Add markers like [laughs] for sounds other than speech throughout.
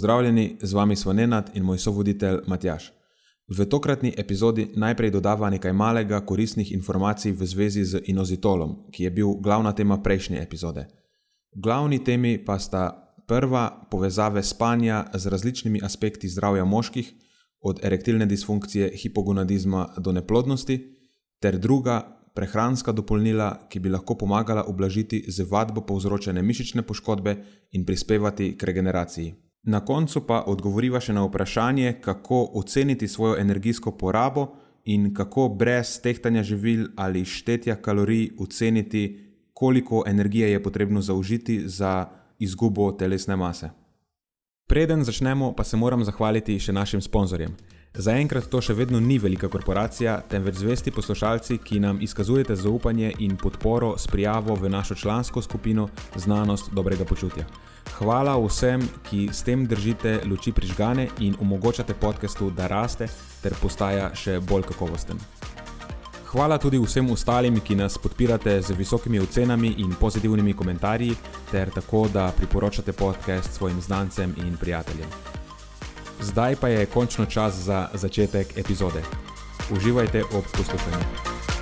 Pozdravljeni, z vami smo Nenad in moj sovoditelj Matjaš. V tokratni epizodi najprej dodava nekaj malega koristnih informacij v zvezi z inozitolom, ki je bil glavna tema prejšnje epizode. Glavni temi pa sta prva povezave spanja z različnimi aspekti zdravja moških, od erektilne disfunkcije, hipogonadizma do neplodnosti, ter druga prehranska dopolnila, ki bi lahko pomagala ublažiti z vadbo povzročene mišične poškodbe in prispevati k regeneraciji. Na koncu pa odgovoriva še na vprašanje, kako oceniti svojo energijsko porabo in kako brez tehtanja živil ali štetja kalorij oceniti, koliko energije je potrebno zaužiti za izgubo telesne mase. Preden začnemo, pa se moram zahvaliti še našim sponzorjem. Zaenkrat to še vedno ni velika korporacija, temveč zvesti poslušalci, ki nam izkazujete zaupanje in podporo s prijavo v našo člansko skupino Znanost dobrega počutja. Hvala vsem, ki s tem držite luči prižgane in omogočate podkastu, da raste ter postaja še bolj kakovosten. Hvala tudi vsem ostalim, ki nas podpirate z visokimi ocenami in pozitivnimi komentarji, ter tako, da priporočate podcast svojim znancem in prijateljem. Zdaj pa je končno čas za začetek epizode. Uživajte ob poslušanju.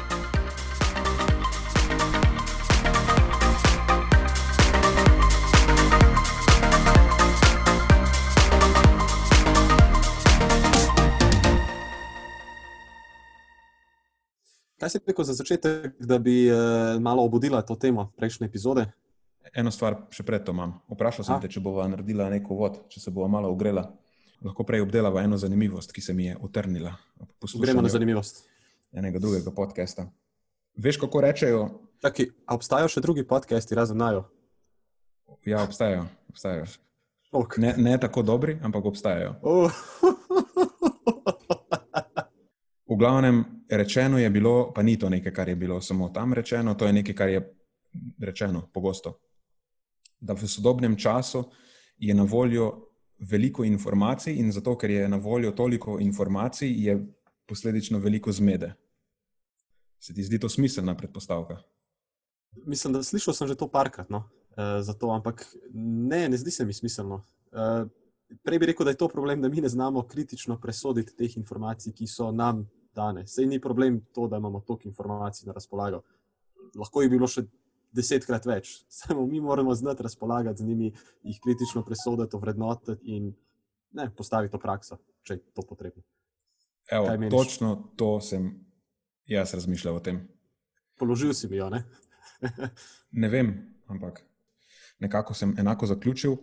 Kaj si rekel za začetek, da bi uh, malo obudila to temo prejšnje epizode? Eno stvar še pred to imam. Vprašal sem A? te, če bova naredila neko vod, če se bova malo ogrela. Lahko prej obdelava eno zanimivost, ki se mi je utrnila. Gremo na zanimivost. Enega drugega podcasta. Veš, kako rečejo? Čaki, obstajajo še drugi podcasti, razen najo? Ja, obstajajo. obstajajo. Ne, ne tako dobri, ampak obstajajo. Oh. [laughs] V glavnem, rečeno je bilo, pa ni to nekaj, kar je bilo samo tam rečeno, to je nekaj, kar je rečeno pogosto. Da v sodobnem času je na voljo veliko informacij, in zato, ker je na voljo toliko informacij, je posledično veliko zmede. Se ti zdi to smiselna predpostavka? Mislim, da slišal sem že to parkrat, no? e, zato, ampak ne, ne zdi se mi smiselno. E, prej bi rekel, da je to problem, da mi ne znamo kritično presoditi teh informacij, ki so nam danes. Sej ni problem to, da imamo toliko informacij na razpolago. Lahko je bilo še desetkrat več. [laughs] Samo mi moramo znati razpolagati z njimi, jih kritično presoditi, vrednotiti in ne, postaviti to prakso, če je to potrebno. Evo, točno to sem jaz razmišljal o tem. Položil si mi jo, ne? [laughs] ne vem, ampak nekako sem enako zaključil.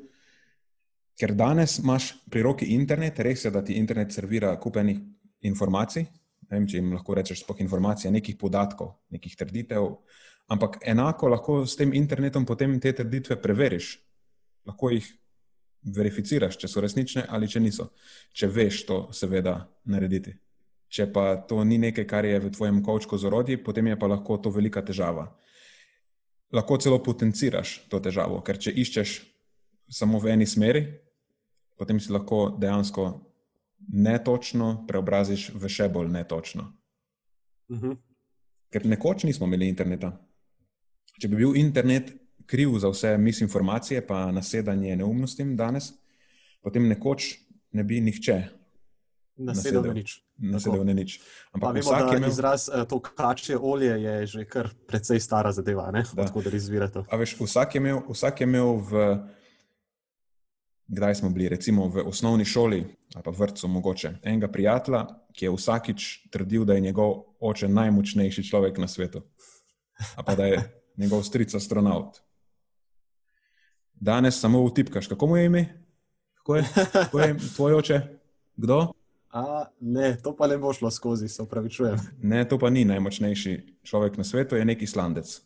Ker danes imaš pri roki internet, res je, da ti internet servira kupenih informacij, ne vem, če jim lahko rečeš, spoh informacije, nekih podatkov, nekih trditev. Ampak enako lahko s tem internetom potem te trditve preveriš. Lahko jih verificiraš, če so resnične ali če niso. Če veš to, seveda, narediti. Če pa to ni nekaj, kar je v tvojem kočku z orodji, potem je pa lahko to velika težava. Lahko celo potenciraš to težavo, ker če iščeš samo v eni smeri, potem si lahko dejansko netočno preobraziš v še bolj netočno. Uh mhm. -huh. Ker nekoč nismo imeli interneta. Če bi bil internet kriv za vse misinformacije, pa nasedanje neumnostim danes, potem nekoč ne bi nihče nasedel na nič. Nasedel na nič. Ampak vsak je imel izraz, eh, to kače olje je že kar precej stara zadeva, tako da izvira to. Veš, vsak, je imel, vsak je imel v kdaj smo bili, recimo v osnovni šoli ali pa vrtu, mogoče enega prijatelja, ki je vsakič trdil, da je njegov oče najmočnejši človek na svetu, pa da je [laughs] njegov stric astronaut. Danes samo vtipkaš, kako mu je ime? Kako je, kako je tvoj oče? Kdo? A, ne, to pa ne bo šlo skozi, se upravičujem. Ne, to pa ni najmočnejši človek na svetu, je neki slandec.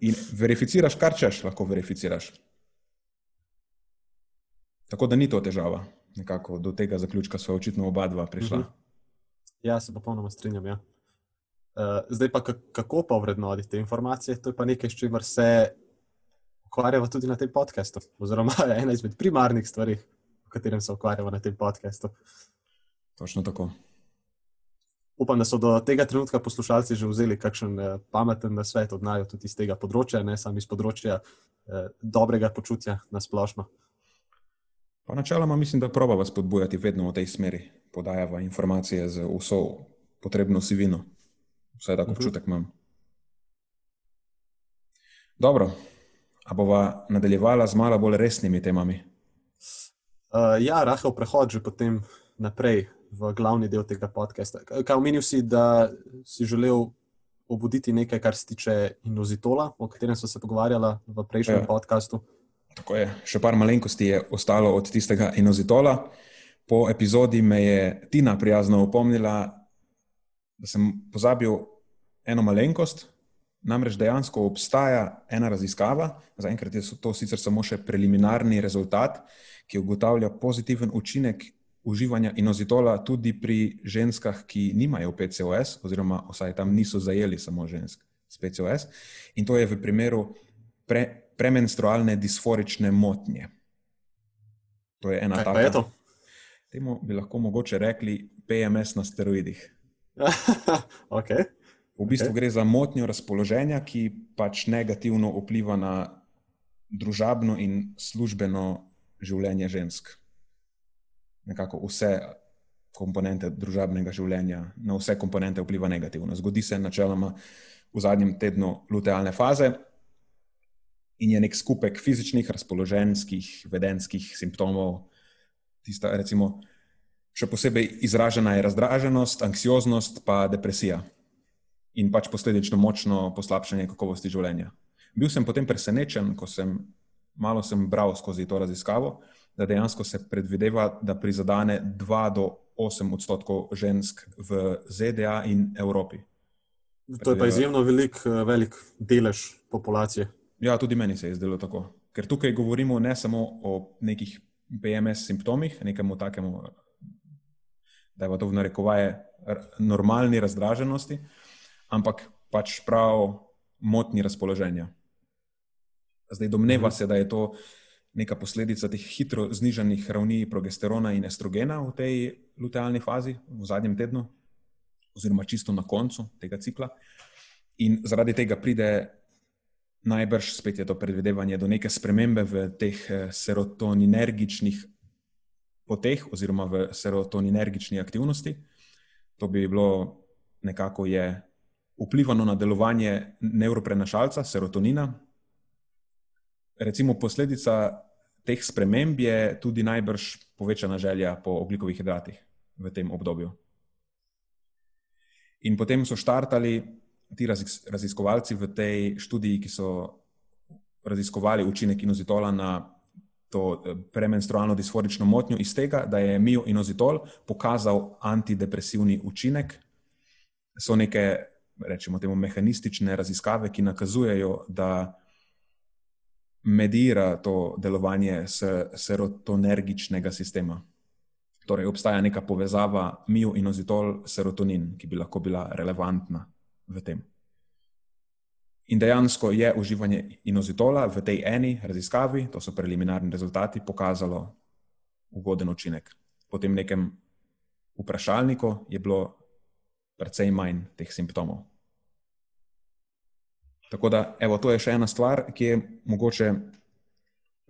In verificiraš, kar češ, lahko verificiraš. Tako da ni to težava. nekako do tega zaključka smo očitno oba dva prišla. Uh -huh. Ja, se popolnoma strinjam. Ja. Uh, zdaj pa kako pa vrednoti te informacije, to je pa nekaj, s čimer se ukvarjamo tudi na tem podkastu, oziroma [laughs] ena izmed primarnih stvari, o katerem se ukvarjamo na tem podkastu. Točno tako. Upam, da so do tega trenutka poslušalci že vzeli kakšen uh, pameten svet od najo tudi iz tega področja, ne samo iz področja uh, dobrega počutja na splošno. Pa načeloma mislim, da probava spodbujati vedno v tej smeri, podajava informacije z vso potrebno sivino. Vsaj tako mhm. občutek imam. Dobro, a bova nadaljevala z malo bolj resnimi temami? Uh, ja, rahel prehod že potem naprej v glavni del tega podcasta. Kaj omenil si, da si želel obuditi nekaj, kar se tiče inozitola, o katerem smo se pogovarjali v prejšnjem ja. podkastu? Tako je, še par malenkosti je ostalo od tistega inozitola. Po epizodi me je Tina prijazno opomnila, da sem pozabil eno malenkost. Namreč dejansko obstaja ena raziskava, zaenkrat je to sicer samo še preliminarni rezultat, ki ugotavlja pozitiven učinek uživanja inozitola tudi pri ženskah, ki nimajo PCOS, oziroma vsaj tam niso zajeli samo žensk s PCOS. In to je v primeru pre, premenstrualne disforične motnje. To je ena taka. Je to? Temu bi lahko mogoče rekli PMS na steroidih. [laughs] okay. V bistvu okay. gre za motnjo razpoloženja, ki pač negativno vpliva na družabno in službeno življenje žensk nekako vse komponente družabnega življenja, na vse komponente vpliva negativno. Zgodi se načeloma v zadnjem tednu lutealne faze in je nek skupek fizičnih, razpoloženjskih, vedenskih simptomov. Tista, recimo, še posebej izražena je razdraženost, anksioznost, pa depresija in pač posledično močno poslabšanje kakovosti življenja. Bil sem potem presenečen, ko sem malo sem bral skozi to raziskavo da dejansko se predvideva, da prizadene 2 do 8 odstotkov žensk v ZDA in Evropi. To je pa izjemno velik, eh, velik delež populacije. Ja, tudi meni se je zdelo tako. Ker tukaj govorimo ne samo o nekih PMS simptomih, nekemu takemu, da je to v narekovaje normalni razdraženosti, ampak pač prav motni razpoloženja. Zdaj domneva mhm. se, da je to neka posledica teh hitro znižanih ravni progesterona in estrogena v tej lutealni fazi, v zadnjem tednu, oziroma čisto na koncu tega cikla. In zaradi tega pride najbrž, spet je to predvidevanje, do neke spremembe v teh eh, serotoninergičnih poteh, oziroma v serotoninergični aktivnosti. To bi bilo nekako je vplivano na delovanje neuroprenašalca, serotonina, recimo posledica teh sprememb je tudi najbrž povečana želja po oglikovih hidratih v tem obdobju. In potem so štartali ti raziskovalci v tej študiji, ki so raziskovali učinek inozitola na to eh, premenstrualno disforično motnjo, iz tega, da je mioinozitol pokazal antidepresivni učinek. So neke, rečemo temu, mehanistične raziskave, ki nakazujejo, da medira to delovanje serotonergičnega sistema. Torej, obstaja neka povezava mio in ozitol serotonin, ki bi lahko bila relevantna v tem. In dejansko je uživanje inozitola v tej eni raziskavi, to so preliminarni rezultati, pokazalo ugoden učinek. Po tem nekem vprašalniku je bilo precej manj teh simptomov. Tako da, evo, to je še ena stvar, ki je mogoče,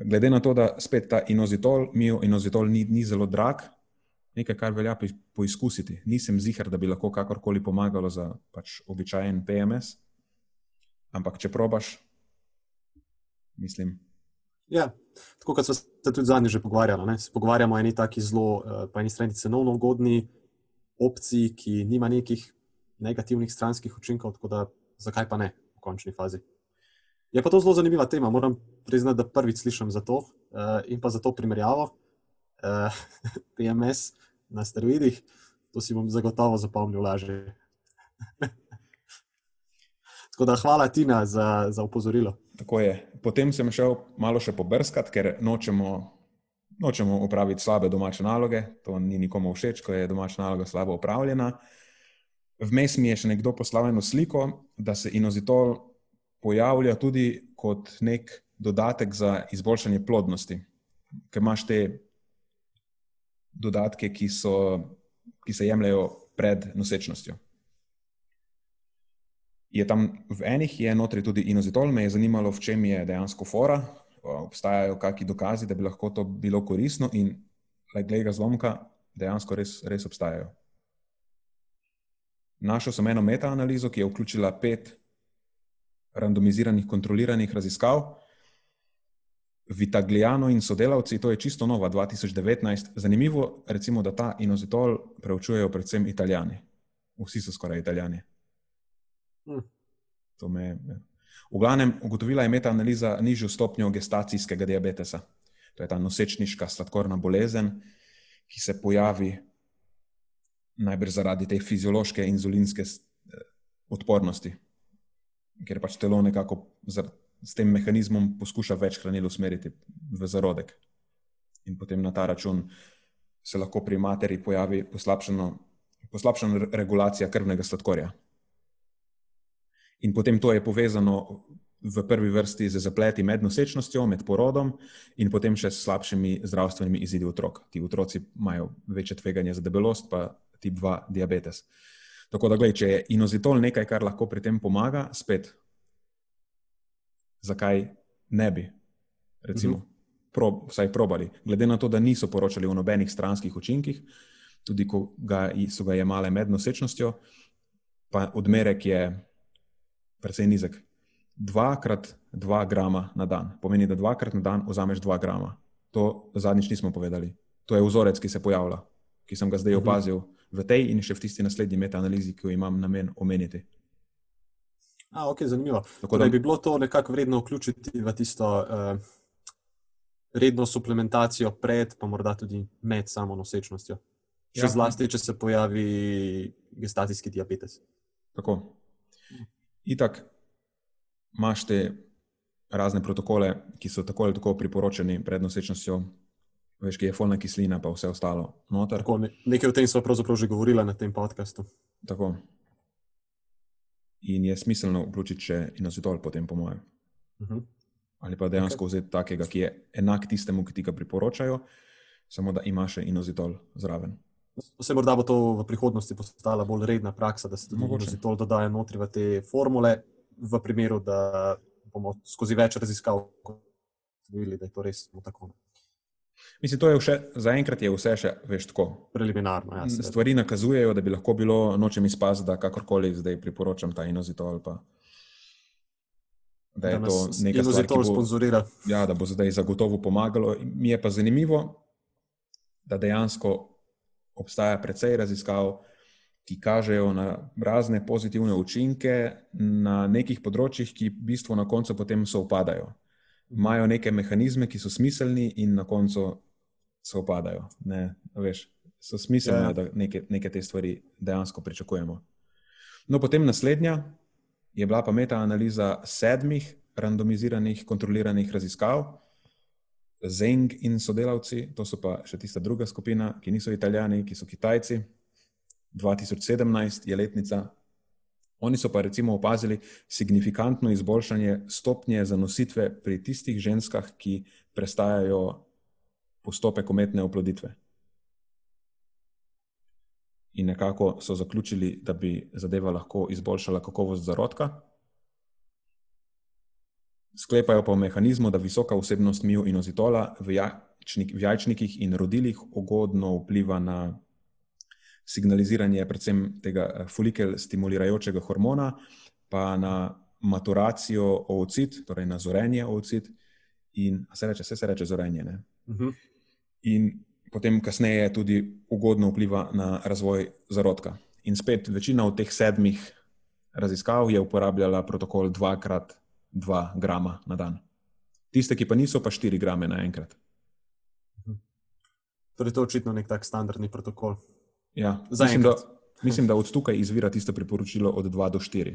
glede na to, da spet ta inozitol, mio inozitol ni, ni zelo drag, nekaj, kar velja poizkusiti. Nisem zihar, da bi lahko kakorkoli pomagalo za pač običajen PMS, ampak če probaš, mislim. Ja, tako kot smo se tudi zadnji že pogovarjali. Se pogovarjamo o eni taki zelo, eh, po eni strani cenovno ugodni opciji, ki nima nekih negativnih stranskih učinkov, tako da zakaj pa ne? končni fazi. Je pa to zelo zanimiva tema. Moram priznati, da prvič slišim za to uh, in pa za to primerjavo uh, eh, [laughs] PMS na steroidih. To si bom zagotovo zapomnil lažje. [laughs] Tako da hvala Tina za, za upozorilo. Tako je. Potem sem šel malo še pobrskati, ker nočemo nočemo opraviti slabe domače naloge, to ni nikomu všeč, ko je domača naloga slabo upravljena. Vmes mi je še nekdo poslal eno sliko, da se inozitol pojavlja tudi kot nek dodatek za izboljšanje plodnosti, ker imaš te dodatke, ki, so, ki se jemljajo pred nosečnostjo. Je tam v enih, je notri tudi inozitol, me je zanimalo, v čem je dejansko fora, obstajajo kakšni dokazi, da bi lahko to bilo koristno, in glede ga zlomka, dejansko res, res obstajajo. Našel sem eno metaanalizo, ki je vključila pet randomiziranih, kontroliranih raziskav. Vitagliano in sodelavci, to je čisto nova 2019. Zanimivo je, da ta inozitol preučujejo predvsem italijani. Vsi so skoraj italijani. Hm. Me, ja. V glavnem, ugotovila je metaanaliza nižjo stopnjo gestacijskega diabetesa. To je ta nosečniška sladkorna bolezen, ki se pojavi najbrž zaradi te fiziološke inzulinske eh, odpornosti, ker pač telo nekako s tem mehanizmom poskuša več hranil usmeriti v zarodek. In potem na ta račun se lahko pri materi pojavi poslabšana regulacija krvnega sladkorja. In potem to je povezano v prvi vrsti z zapleti med nosečnostjo, med porodom, in potem še s slabšimi zdravstvenimi izidi otrok. Ti otroci imajo večje tveganje za debelost, pa tip 2 diabetes. Tako da, gledaj, če je inozitol nekaj, kar lahko pri tem pomaga, spet, zakaj ne bi, recimo, uh -huh. pro, vsaj probali. Glede na to, da niso poročali o nobenih stranskih učinkih, tudi ko ga, so ga jemale med nosečnostjo, pa odmerek je precej nizek. 2 krat 2 grama na dan pomeni, da dvakrat na dan vzameš 2 grama. To zadnjič nismo povedali. To je vzorec, ki se pojavlja, ki sem ga zdaj mhm. opazil v tej in še v tisti naslednji metaanalizi, ki jo imam namen omeniti. A, ok, zanimivo. Tako da bi bilo to nekako vredno vključiti v tisto uh, redno suplementacijo pred, pa morda tudi med samo nosečnostjo. Še ja. zlasti, če se pojavi gestacijski diabetes. Tako. Itak imaš te razne protokole, ki so tako ali tako priporočeni pred nosečnostjo, veš, ki je folna kislina, pa vse ostalo. Tako, ne, nekaj o tem smo pravzaprav že govorili na tem podkastu. Tako. In je smiselno vključiti še inozitol, potem, po mojem. Uh mhm. -huh. Ali pa dejansko okay. vzeti takega, ki je enak tistemu, ki ti ga priporočajo, samo da imaš še inozitol zraven. Vse morda bo to v prihodnosti postala bolj redna praksa, da se tudi inozitol dodaja notri v te formule, v primeru, da bomo skozi več raziskav videli, da je to res tako. Mislim, to je vse, zaenkrat je vse še veš, tako. Preliminarno. Ja, Stvari nakazujejo, da bi lahko bilo nočem izpasti, da kakorkoli zdaj priporočam ta inozitol. Pa, da je da to nekaj, kar lahko sponzorira. Ja, da bo zdaj zagotovo pomagalo. Mi je pa zanimivo, da dejansko obstaja precej raziskav, ki kažejo na razne pozitivne učinke na nekih področjih, ki v bistvu na koncu potem sovpadajo imajo neke mehanizme, ki so smiselni, in na koncu se opadajo. Ne, veš, so smiselni, ja. da neke, neke te stvari dejansko pričakujemo. No, potem naslednja je bila pa metaanaliza sedmih randomiziranih, kontroliranih raziskav. Zeng in sodelavci, to so pa še tista druga skupina, ki niso italijani, ki so Kitajci. 2017 je letnica Oni so pa recimo opazili signifikantno izboljšanje stopnje zanositve pri tistih ženskah, ki prestajajo postopek umetne oploditve. In nekako so zaključili, da bi zadeva lahko izboljšala kakovost zarodka. Sklepajo pa v mehanizmu, da visoka vsebnost miju in ozitola v jajčnikih in rodilih ugodno vpliva na signaliziranje predvsem tega eh, folikel stimulirajočega hormona, pa na maturacijo ovocit, torej na zorenje ovocit, in se reče, vse se reče zorenje. Uh mhm. -huh. In potem kasneje tudi ugodno vpliva na razvoj zarodka. In spet večina od teh sedmih raziskav je uporabljala protokol 2x2 grama na dan. Tiste, ki pa niso, pa 4 grame naenkrat. Mhm. Torej, to je očitno nek tak standardni protokol. Ja, mislim, da, [laughs] mislim, da od tukaj izvira tisto priporočilo od 2 do 4.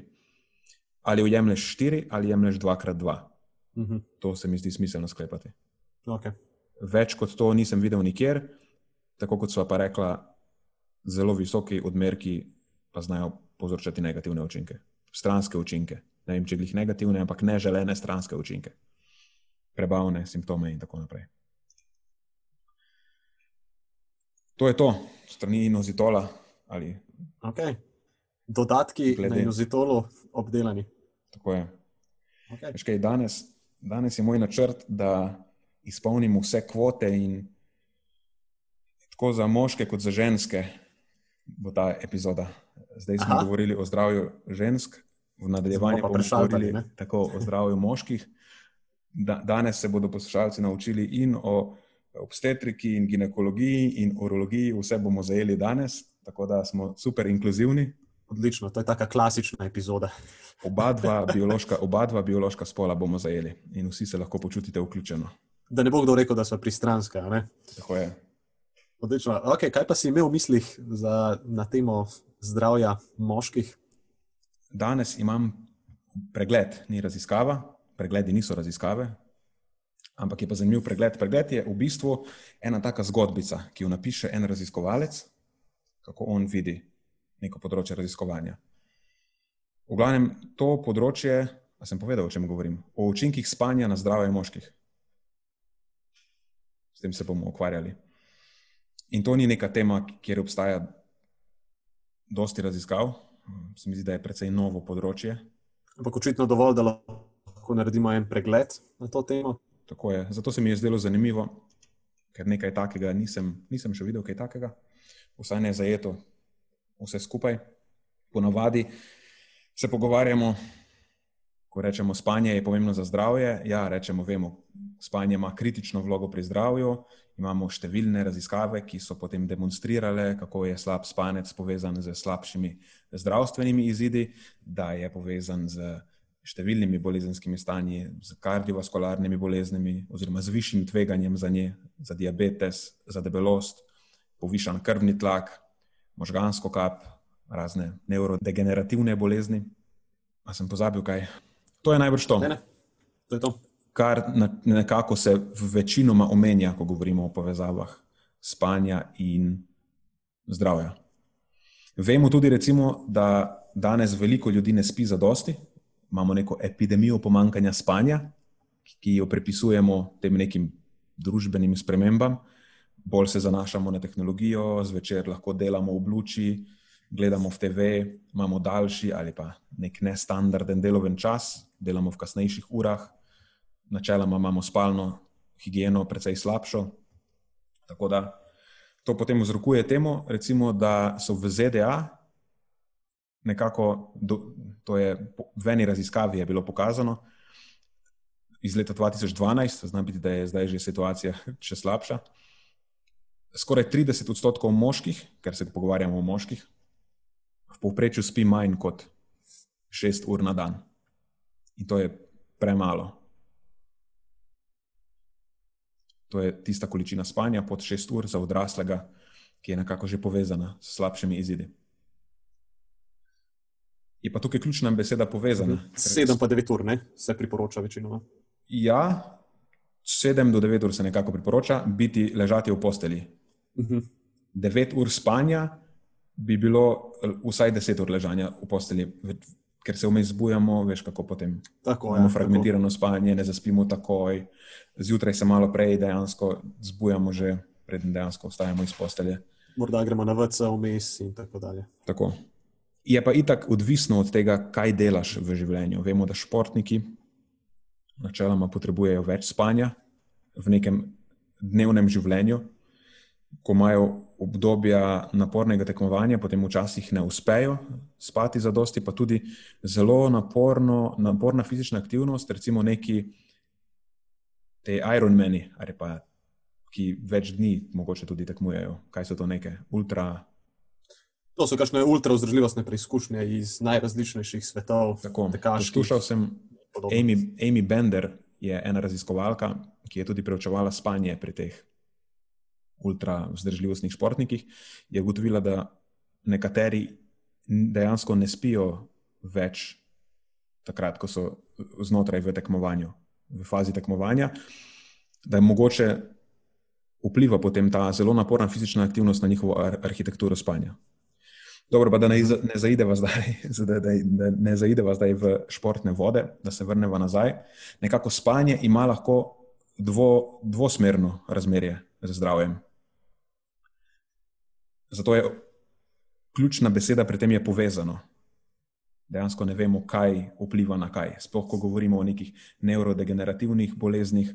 Ali ujemliš 4 ali jemliš 2 krat 2. Uh -huh. To se mi zdi smiselno sklepati. Okay. Več kot to nisem videl nikjer, tako kot so pa rekla, zelo visoki odmerki pa znajo povzročati negativne učinke, stranske učinke. Ne vem, če jih negativne, ampak neželene stranske učinke, prebavne simptome in tako naprej. To je to, strani inozitola. Ali... Okay. Dodatki Glede. na inozitolu obdelani. Tako je. Okay. Kaj, danes, danes je moj načrt, da izpolnim vse kvote in tako za moške, kot za ženske, bo ta epizoda. Zdaj smo Aha. govorili o zdravju žensk, v nadaljevanju bomo govorili tako o zdravju moških. Da, danes se bodo poslušalci naučili in o obstetriki, in ginekologiji, in urologiji, vse bomo zajeli danes, tako da smo super inkluzivni. Odlično, to je taka klasična epizoda. Oba dva [laughs] biološka, oba dva biološka spola bomo zajeli in vsi se lahko počutite vključeno. Da ne bo kdo rekel, da so pristranska. Tako je. Odlično. Okay, kaj pa si imel v mislih za, na temo zdravja moških? Danes imam pregled, ni raziskava, pregledi niso raziskave, ampak je pa zanimiv pregled. Pregled je v bistvu ena taka zgodbica, ki jo napiše en raziskovalec, kako on vidi neko področje raziskovanja. V glavnem, to področje, a sem povedal, o čem govorim, o učinkih spanja na zdravje moških. S tem se bomo ukvarjali. In to ni neka tema, kjer obstaja dosti raziskav, se mi zdi, da je precej novo področje. Ampak očitno dovolj, da lahko naredimo en pregled na to temo. Tako je. Zato se mi je zdelo zanimivo, ker nekaj takega nisem, nisem še videl, kaj takega, vsaj ne zajeto vse skupaj. Ponavadi se pogovarjamo, ko rečemo, spanje je pomembno za zdravje. Ja, rečemo, vemo, spanje ima kritično vlogo pri zdravju. Imamo številne raziskave, ki so potem demonstrirale, kako je slab spanec povezan z slabšimi zdravstvenimi izidi, da je povezan z številnimi bolezenskimi stanji, z kardiovaskularnimi boleznimi, oziroma z višjim tveganjem za nje, za diabetes, za debelost, povišan krvni tlak, možgansko kap, razne neurodegenerativne bolezni. A sem pozabil kaj? To je najbrž to. Ne, ne. To je to. Kar nekako se večinoma omenja, ko govorimo o povezavah spanja in zdravja. Vemo tudi, recimo, da danes veliko ljudi ne spi za dosti, imamo neko epidemijo pomankanja spanja, ki jo prepisujemo tem nekim družbenim spremembam bolj se zanašamo na tehnologijo, zvečer lahko delamo v luči, gledamo v TV, imamo daljši ali pa nek nestandarden deloven čas, delamo v kasnejših urah, načeloma imamo spalno higieno precej slabšo. Tako da to potem vzrokuje temu, recimo, da so v ZDA nekako, do, to je v eni raziskavi je bilo pokazano. Iz leta 2012, znam biti, da je zdaj že situacija [laughs] še slabša skoraj 30 odstotkov moških, ker se pogovarjamo o moških, v povprečju spi manj kot 6 ur na dan. In to je premalo. To je tista količina spanja pod 6 ur za odraslega, ki je nekako že povezana s slabšimi izidi. Je pa tukaj ključna beseda povezana. 7 pa 9 ur, ne? se priporoča večinoma. Ja, 7 do 9 ur se nekako priporoča biti ležati v posteli, uh -huh. 9 ur spanja, bi bilo eh, vsaj 10 ur ležanja v posteli, ker se vmes zbujamo, veš kako potem. Tako, imamo ja, fragmentirano tako. spanje, ne zaspimo takoj, zjutraj se malo prej dejansko zbujamo, že preden dejansko vstajamo iz postelje. Morda gremo na vrca vmes in tako dalje. Tako. Je pa itak odvisno od tega, kaj delaš v življenju. Vemo, da športniki načeloma potrebujejo več spanja v nekem dnevnem življenju, ko imajo obdobja napornega tekmovanja, potem včasih ne uspejo spati za dosti, pa tudi zelo naporno, naporna fizična aktivnost, recimo neki te Ironmani, ali pa ki več dni mogoče tudi tekmujejo. Kaj so to neke ultra? To so kakšne ultra vzdržljivostne preizkušnje iz najrazličnejših svetov. Tako, poslušal sem Amy, Amy Bender, je ena raziskovalka, ki je tudi preučevala spanje pri teh ultra vzdržljivostnih športnikih, je ugotovila, da nekateri dejansko ne spijo več takrat, ko so znotraj v tekmovanju, v fazi tekmovanja, da je mogoče vpliva potem ta zelo naporna fizična aktivnost na njihovo ar arhitekturo spanja. Dobro, pa da ne, ne, zaideva zdaj, [laughs] da, da, da ne zaideva zdaj v športne vode, da se vrnemo nazaj. Nekako spanje ima lahko dvo, dvosmerno razmerje z zdravjem. Zato je ključna beseda pri tem je povezano. Dejansko ne vemo, kaj vpliva na kaj. Sploh, ko govorimo o nekih neurodegenerativnih boleznih,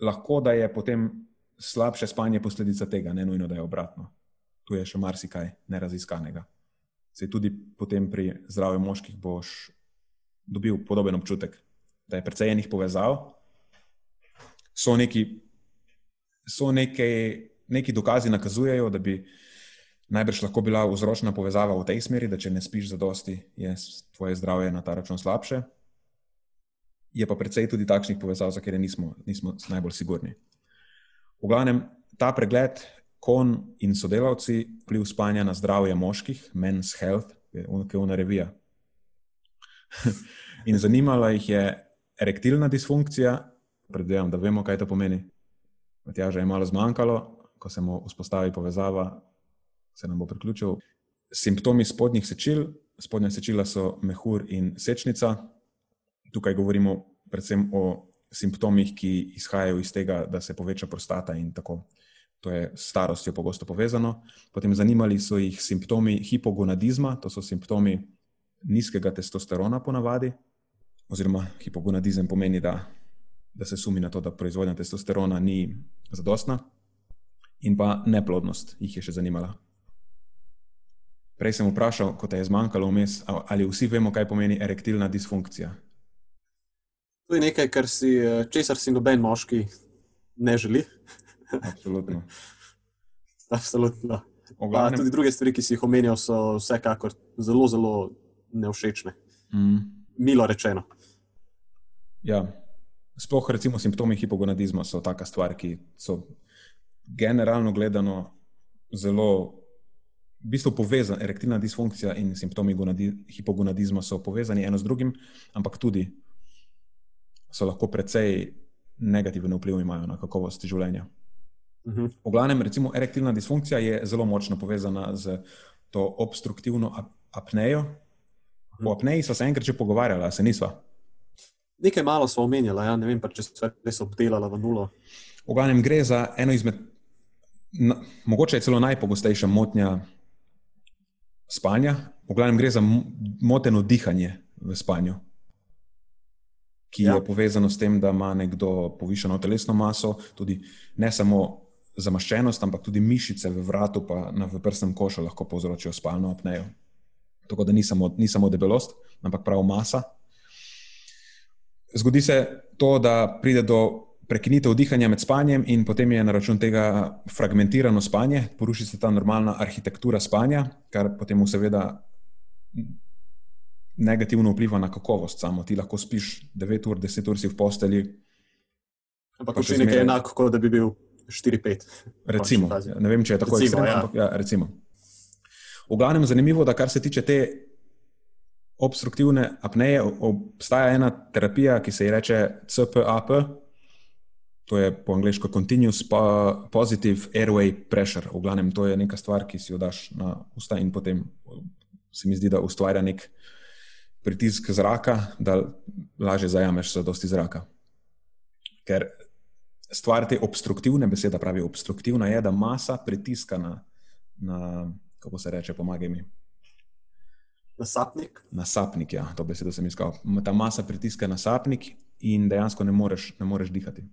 lahko da je potem slabše spanje posledica tega, ne nujno, da je obratno. Tu je še marsikaj neraziskanega. Se tudi potem pri zdravju moških boš dobil podoben občutek, da je precej enih povezav. So neki, so neke, neki dokazi nakazujejo, da bi najbrž lahko bila vzročna povezava v tej smeri, da če ne spiš za dosti, je tvoje zdravje na ta račun slabše. Je pa precej tudi takšnih povezav, za katere nismo, nismo najbolj sigurni. V glavnem, ta pregled, kon in sodelavci, vpliv spanja na zdravje moških, Men's Health, je unkevna revija. in zanimala jih je erektilna disfunkcija, predvidevam, da vemo, kaj to pomeni. Matjaža je malo zmanjkalo, ko se mu vzpostavi povezava, se nam bo priključil. Simptomi spodnjih sečil, spodnja sečila so mehur in sečnica. Tukaj govorimo predvsem o simptomih, ki izhajajo iz tega, da se poveča prostata in tako. To je s starostjo pogosto povezano. Potem zanimali so jih simptomi hipogonadizma, to so simptomi nizkega testosterona, ponavadi, oziroma hipogonadizem pomeni, da, da se sumi na to, da proizvodnja testosterona ni zadostna, in pa neplodnost jih je še zanimala. Prej sem vprašal, ko te je zmanjkalo vmes, ali vsi vemo, kaj pomeni erektilna disfunkcija. To je nekaj, si, eh, česar si noben moški ne želi. Absolutno. [laughs] Absolutno. Glavnem... Tudi druge stvari, ki si jih omenil, so vsekakor zelo, zelo nevšečne. Mm. Milo rečeno. Ja. Sploh, recimo, simptomi hipogonadizma so taka stvar, ki so generalno gledano zelo, v bistvu, povezani. Erektilna disfunkcija in simptomi hipogonadizma so povezani eno z drugim, ampak tudi so lahko precej negativen vpliv imajo na kakovost življenja. Uh mhm. -huh. V glavnem, recimo, erektilna disfunkcija je zelo močno povezana z to obstruktivno apnejo. O apneji so se enkrat že pogovarjali, se nisva. Nekaj malo smo omenjali, ja, ne vem pa, če se res obdelala v nulo. V glavnem gre za eno izmed, na, mogoče je celo najpogostejša motnja spanja. V glavnem gre za moteno dihanje v spanju ki ja. je povezano s tem, da ima nekdo povišeno telesno maso, tudi ne samo zamaščenost, ampak tudi mišice v vratu, pa na prsnem košu lahko povzročijo spalno apnejo. Tako da ni samo, ni samo debelost, ampak prav masa. Zgodi se to, da pride do prekinitev dihanja med spanjem, in potem je na račun tega fragmentirano spanje, poruši se ta normalna arhitektura spanja, kar potem, seveda, negativno vpliva na kakovost. Samo ti lahko spiš 9 ur, 10 ur si v posteli. Ampak če je enako, kot da bi bil 4-5. Recimo, ne vem, če je tako ekstremno. Ja. Ja, recimo. V glavnem zanimivo, da kar se tiče te obstruktivne apneje, obstaja ena terapija, ki se ji reče CPAP. To je po angliško Continuous Positive Airway Pressure. V glavnem, to je neka stvar, ki si jo daš na usta in potem se mi zdi, da ustvarja nek pritisk zraka, da lažje zajameš za dosti zraka. Ker stvar te obstruktivne besede, pravi obstruktivna, je, da masa pritiska na, na kako se reče, pomagaj mi. Na sapnik. Na sapnik, ja, to besedo sem iskal. Ta masa pritiska na sapnik in dejansko ne moreš, ne moreš dihati.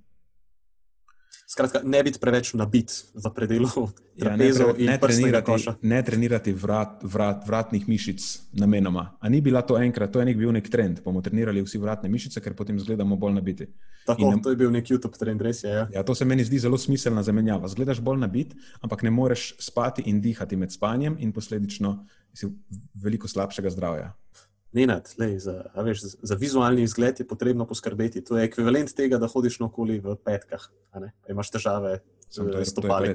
Skratka, ne biti preveč nabit za predelo. Ja, ne, ne trenirati, ne trenirati vrat, vrat, vratnih mišic namenoma. A ni bila to enkrat, to je nek bil nek trend. Bomo trenirali vsi vratne mišice, ker potem izgledamo bolj nabiti. Tako, In, to je bil nek YouTube trend, res je. Ja. ja, to se meni zdi zelo smiselna zamenjava. Zgledaš bolj nabit, ampak ne moreš spati in dihati med spanjem, in posledično si veliko slabšega zdravja. Nenad, lej, za, veš, za vizualni izgled je potrebno poskrbeti. To je ekvivalent tega, da hodiš okoli v petkah. Imaš težave s stopali.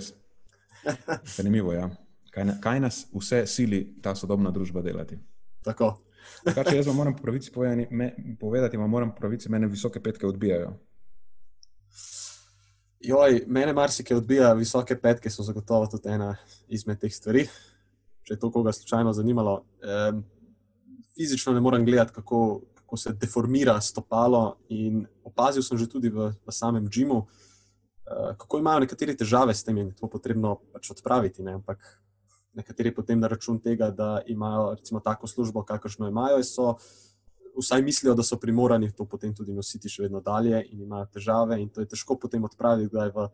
Zanimivo je. Ja. Kaj, kaj nas vse sili ta sodobna družba delati? Tako. Kaj, če jaz vam moram pravici povedati, me, povedati, vam moram pravici, mene visoke petke odbijajo. Joj, mene marsikaj odbija, visoke petke so zagotovo tudi ena izmed teh stvari. Če je to koga slučajno zanimalo. Um, fizično ne morem gledati, kako, kako se deformira stopalo. Opazil sem že tudi v, v samem Džimu, uh, kako imajo nekateri težave s tem in to potrebno pač odpraviti. Ne? Ampak nekateri potem na račun tega, da imajo recimo tako službo, kakršno imajo, so vsaj mislijo, da so primorani to potem tudi nositi še vedno dalje in imajo težave. In to je težko potem odpraviti, da je v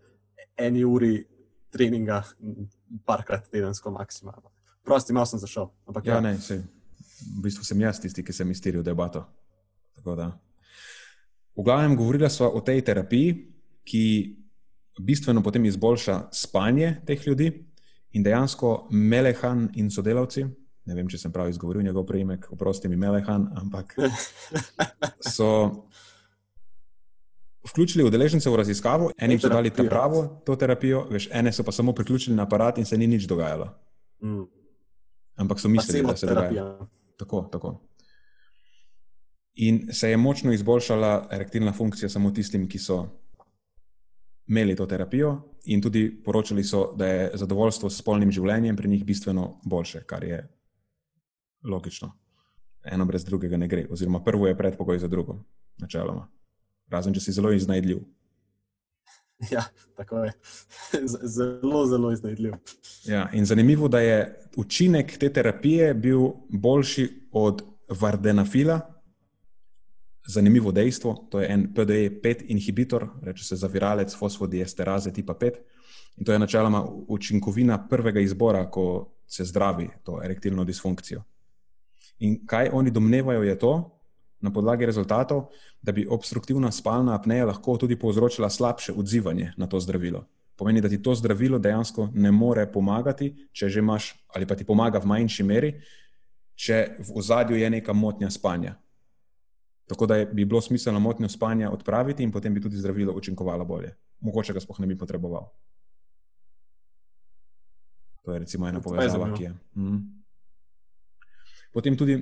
eni uri treninga, parkrat tedensko maksimalno. Prosti, malo sem zašel. Ampak, ja, ja. ne, se, v bistvu sem jaz tisti, ki sem iztiril debato. V glavnem, govorila smo o tej terapiji, ki bistveno potem izboljša spanje teh ljudi. In dejansko Melehan in sodelavci, ne vem, če sem prav izgovoril njegov priimek, oprosti mi Melehan, ampak [laughs] so vključili udeležence v raziskavo, eni so dali pravo to terapijo, veš, ene so pa samo priključili na aparat in se ni nič dogajalo. Mm. Ampak so mislili, da se dogaja. Tako, tako. In se je močno izboljšala erektilna funkcija samo tistim, ki so imeli to terapijo, in tudi poročali so, da je zadovoljstvo s spolnim življenjem pri njih bistveno boljše, kar je logično. Eno brez drugega ne gre, oziroma prvo je predpogoj za drugo, načeloma. Razen, če si zelo iznajdljiv. [laughs] Ja, tako je. [laughs] Zelo, zelo iznajdljiv. Ja, in zanimivo da je učinek te terapije bil boljši od vardenafila, zanimivo dejstvo. To je en PDE-5 inhibitor, reče se zaviralec fosfodiesteraze tipa 5. In to je načeloma učinkovina prvega izbora, ko se zdravi to erektilno disfunkcijo. In kaj oni domnevajo, je to, na podlagi rezultatov, da bi obstruktivna spalna apneja lahko tudi povzročila slabše odzivanje na to zdravilo. Pomeni, da ti to zdravilo dejansko ne more pomagati, če že imaš, ali pa ti pomaga v manjši meri, če v ozadju je neka motnja spanja. Tako da je, bi bilo smiselno motnjo spanja odpraviti in potem bi tudi zdravilo učinkovalo bolje. Mogoče ga sploh ne bi potreboval. To je recimo ena povezava, ki je. Mhm. Potem tudi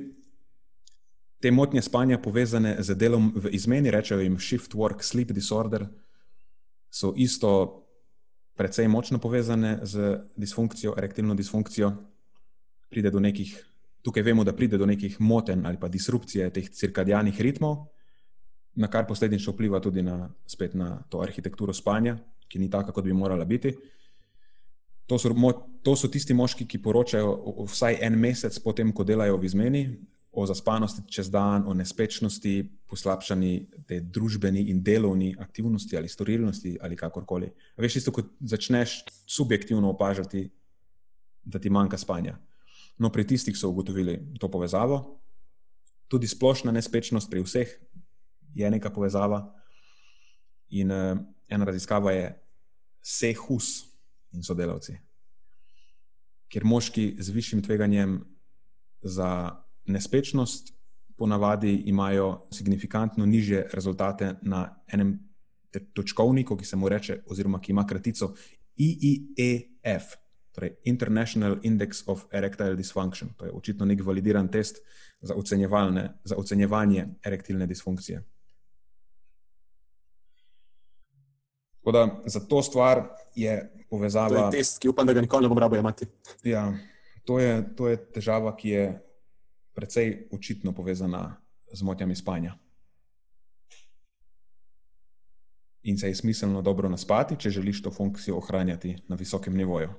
te motnje spanja povezane z delom v izmeni, rečejo jim shift work sleep disorder, so isto precej močno povezane z disfunkcijo, erektilno disfunkcijo. Pride do nekih Tukaj vemo, da pride do nekih motenj ali pa disrupcije teh cirkadijanih ritmov, na kar posledično vpliva tudi na, na to arhitekturo spanja, ki ni taka, kot bi morala biti. To so, to so tisti moški, ki poročajo vsaj en mesec potem, ko delajo v izmeni, o zaspanosti čez dan, o nespečnosti, poslabšani te družbeni in delovni aktivnosti ali storilnosti ali kakorkoli. Veš, isto kot začneš subjektivno opažati, da ti manjka spanja. No, pri tistih so ugotovili to povezavo, tudi splošna nespečnost pri vseh je neka povezava. In uh, ena raziskava je Sehus in sodelavci, kjer moški z višjim tveganjem za nespečnost ponavadi imajo signifikantno niže rezultate na enem točkovniku, ki se mu reče, oziroma ki ima kratico IIEF torej International Index of Erectile Dysfunction. To je očitno nek validiran test za, za ocenjevanje erektilne disfunkcije. Da, za to stvar je povezava. To je test, ki upam, da ga nikoli ne bom rabo imati. Ja, to je, to je težava, ki je precej očitno povezana z motnjami spanja. In se je smiselno dobro naspati, če želiš to funkcijo ohranjati na visokem nivoju.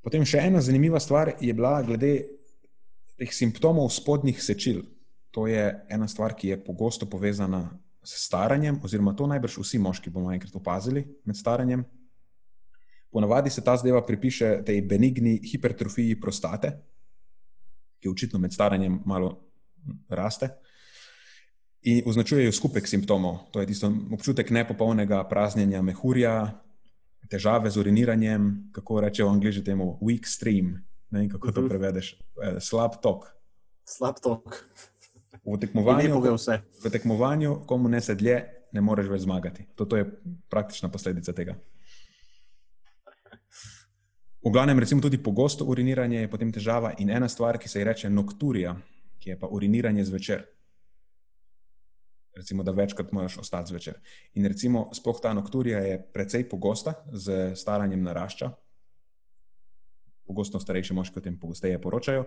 Potem še ena zanimiva stvar je bila glede teh simptomov spodnjih sečil. To je ena stvar, ki je pogosto povezana s staranjem, oziroma to najbrž vsi moški bomo enkrat opazili med staranjem. Ponavadi se ta zdeva pripiše tej benigni hipertrofiji prostate, ki očitno med staranjem malo raste. In označujejo skupek simptomov. To je tisto občutek nepopolnega praznjenja mehurja, težave z uriniranjem, kako rečejo v angliži temu, weak stream. Ne vem, kako to mhm. prevedeš. Eh, slab tok. Slab tok. V tekmovanju, v tekmovanju, komu ne sedlje, ne moreš več zmagati. To, to je praktična posledica tega. V glavnem, recimo, tudi pogosto uriniranje je potem težava in ena stvar, ki se ji reče nokturija, ki je pa uriniranje zvečer. recimo, da večkrat moraš ostati zvečer. In recimo, sploh ta nokturija je precej pogosta, z staranjem narašča. Pogosto starejši moški o tem pogosteje poročajo.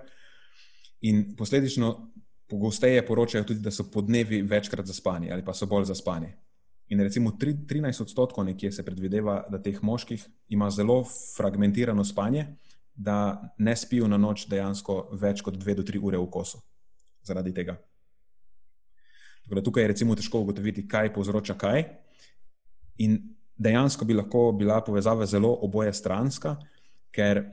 In posledično pogosteje poročajo tudi, da so podnevi večkrat zaspani ali pa so bolj zaspani. In recimo 13 odstotkov nekje se predvideva, da teh moških ima zelo fragmentirano spanje, da ne spijo na noč dejansko več kot 2 do 3 ure v kosu zaradi tega. Tako da tukaj je recimo težko ugotoviti, kaj povzroča kaj. In dejansko bi lahko bila povezava zelo oboje stranska, ker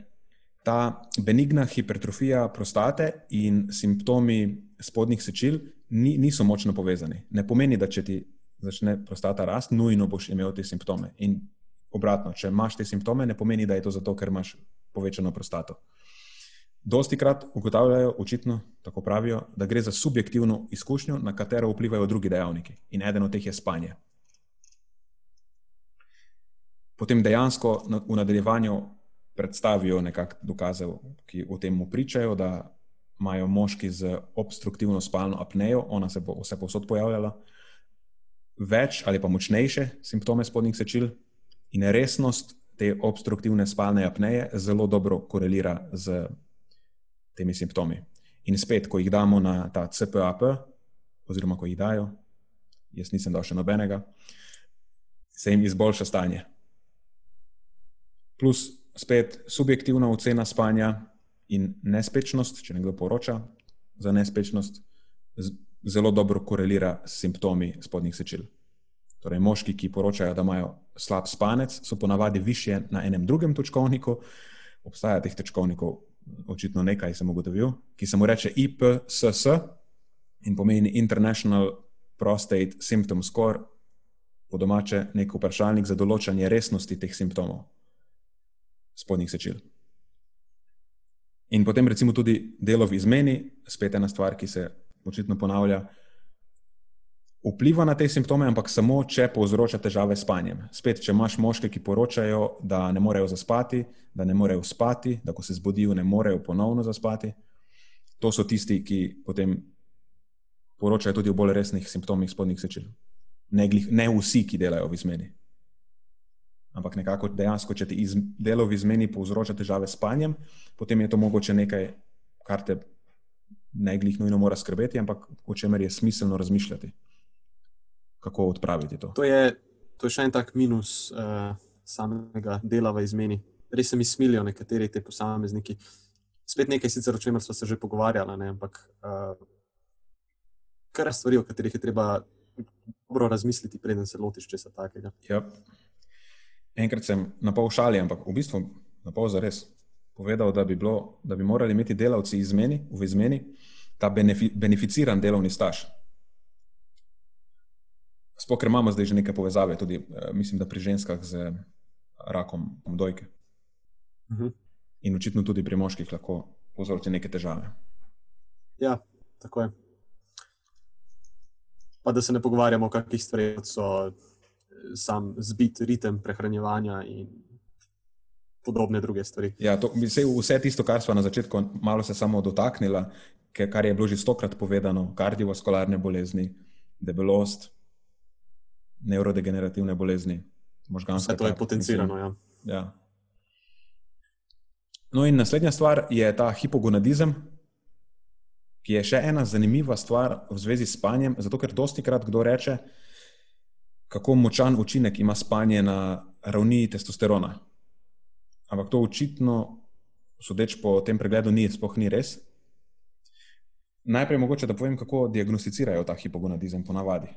ta benigna hipertrofija prostate in simptomi spodnjih sečil ni, niso močno povezani. Ne pomeni, da če ti začne prostata rast, nujno boš imel te simptome. In obratno, če imaš te simptome, ne pomeni, da je to zato, ker imaš povečano prostato. Dosti krat ugotavljajo, očitno tako pravijo, da gre za subjektivno izkušnjo, na katero vplivajo drugi dejavniki, in eden od teh je spanje. Potem dejansko v nadaljevanju predstavijo nekakšne dokaze, ki o tem pričajo, da imajo moški z obstruktivno spalno apnejo, ona se bo vse posod pojavljala, več ali pa močnejše simptome spodnjih sečil, in resnost te obstruktivne spalne apneje zelo dobro korelira z temi simptomi. In spet, ko jih damo na ta CPAP, oziroma ko jih dajo, jaz nisem dal še nobenega, se jim izboljša stanje. Plus spet subjektivna ocena spanja in nespečnost, če nekdo poroča za nespečnost, zelo dobro korelira s simptomi spodnjih sečil. Torej, moški, ki poročajo, da imajo slab spanec, so ponavadi više na enem drugem točkovniku. Obstaja teh točkovnikov očitno nekaj, sem ugotovil, ki se mu reče IPSS in pomeni International Prostate Symptom Score, po domače nek vprašalnik za določanje resnosti teh simptomov spodnjih sečil. In potem recimo tudi delo v izmeni, spet ena stvar, ki se očitno ponavlja, vpliva na te simptome, ampak samo, če povzroča težave s spanjem. Spet, če imaš moške, ki poročajo, da ne morejo zaspati, da ne morejo spati, da ko se zbudijo, ne morejo ponovno zaspati, to so tisti, ki potem poročajo tudi o bolj resnih simptomih spodnjih sečil. Ne, glih, ne vsi, ki delajo v izmeni. Ampak nekako dejansko, če ti delo v izmeni povzroča težave s spanjem, potem je to mogoče nekaj, kar te ne glih nujno mora skrbeti, ampak o čemer je smiselno razmišljati kako odpraviti to. To je, to je še en tak minus uh, samega dela v izmeni. Res se mi smilijo nekateri te posamezniki. Spet nekaj, sicer, o čemer smo se že pogovarjali, ne, ampak uh, kar stvari, o katerih je treba dobro razmisliti, preden se lotiš česa takega. Ja. Enkrat sem na pol šali, ampak v bistvu na pol za res povedal, da bi, bilo, da bi morali imeti delavci izmeni, v izmeni ta benefi, beneficiran delovni staž. Sploh, ker imamo zdaj že neke povezave, tudi uh, mislim, da pri ženskah z rakom dojke. Uh mhm. -huh. In očitno tudi pri moških lahko povzroči neke težave. Ja, tako je. Pa da se ne pogovarjamo o kakih stvareh, kot so eh, sam zbit ritem prehranjevanja in podobne druge stvari. Ja, to, vse, vse tisto, kar smo na začetku malo se samo dotaknili, kar je bilo že stokrat povedano, kardiovaskularne bolezni, debelost nevrodegenerativne bolezni, možganske. Vse to je potencirano. Ja. Ja. No, in naslednja stvar je ta hipogonadizem, ki je še ena zanimiva stvar v zvezi s spanjem. Zato, ker dosti krat kdo reče, kako močan učinek ima spanje na ravni testosterona. Ampak to očitno, sodeč po tem pregledu, ni, sploh ni res. Najprej mogoče, da povem, kako diagnosticirajo ta hipogonadizem, ponavadi.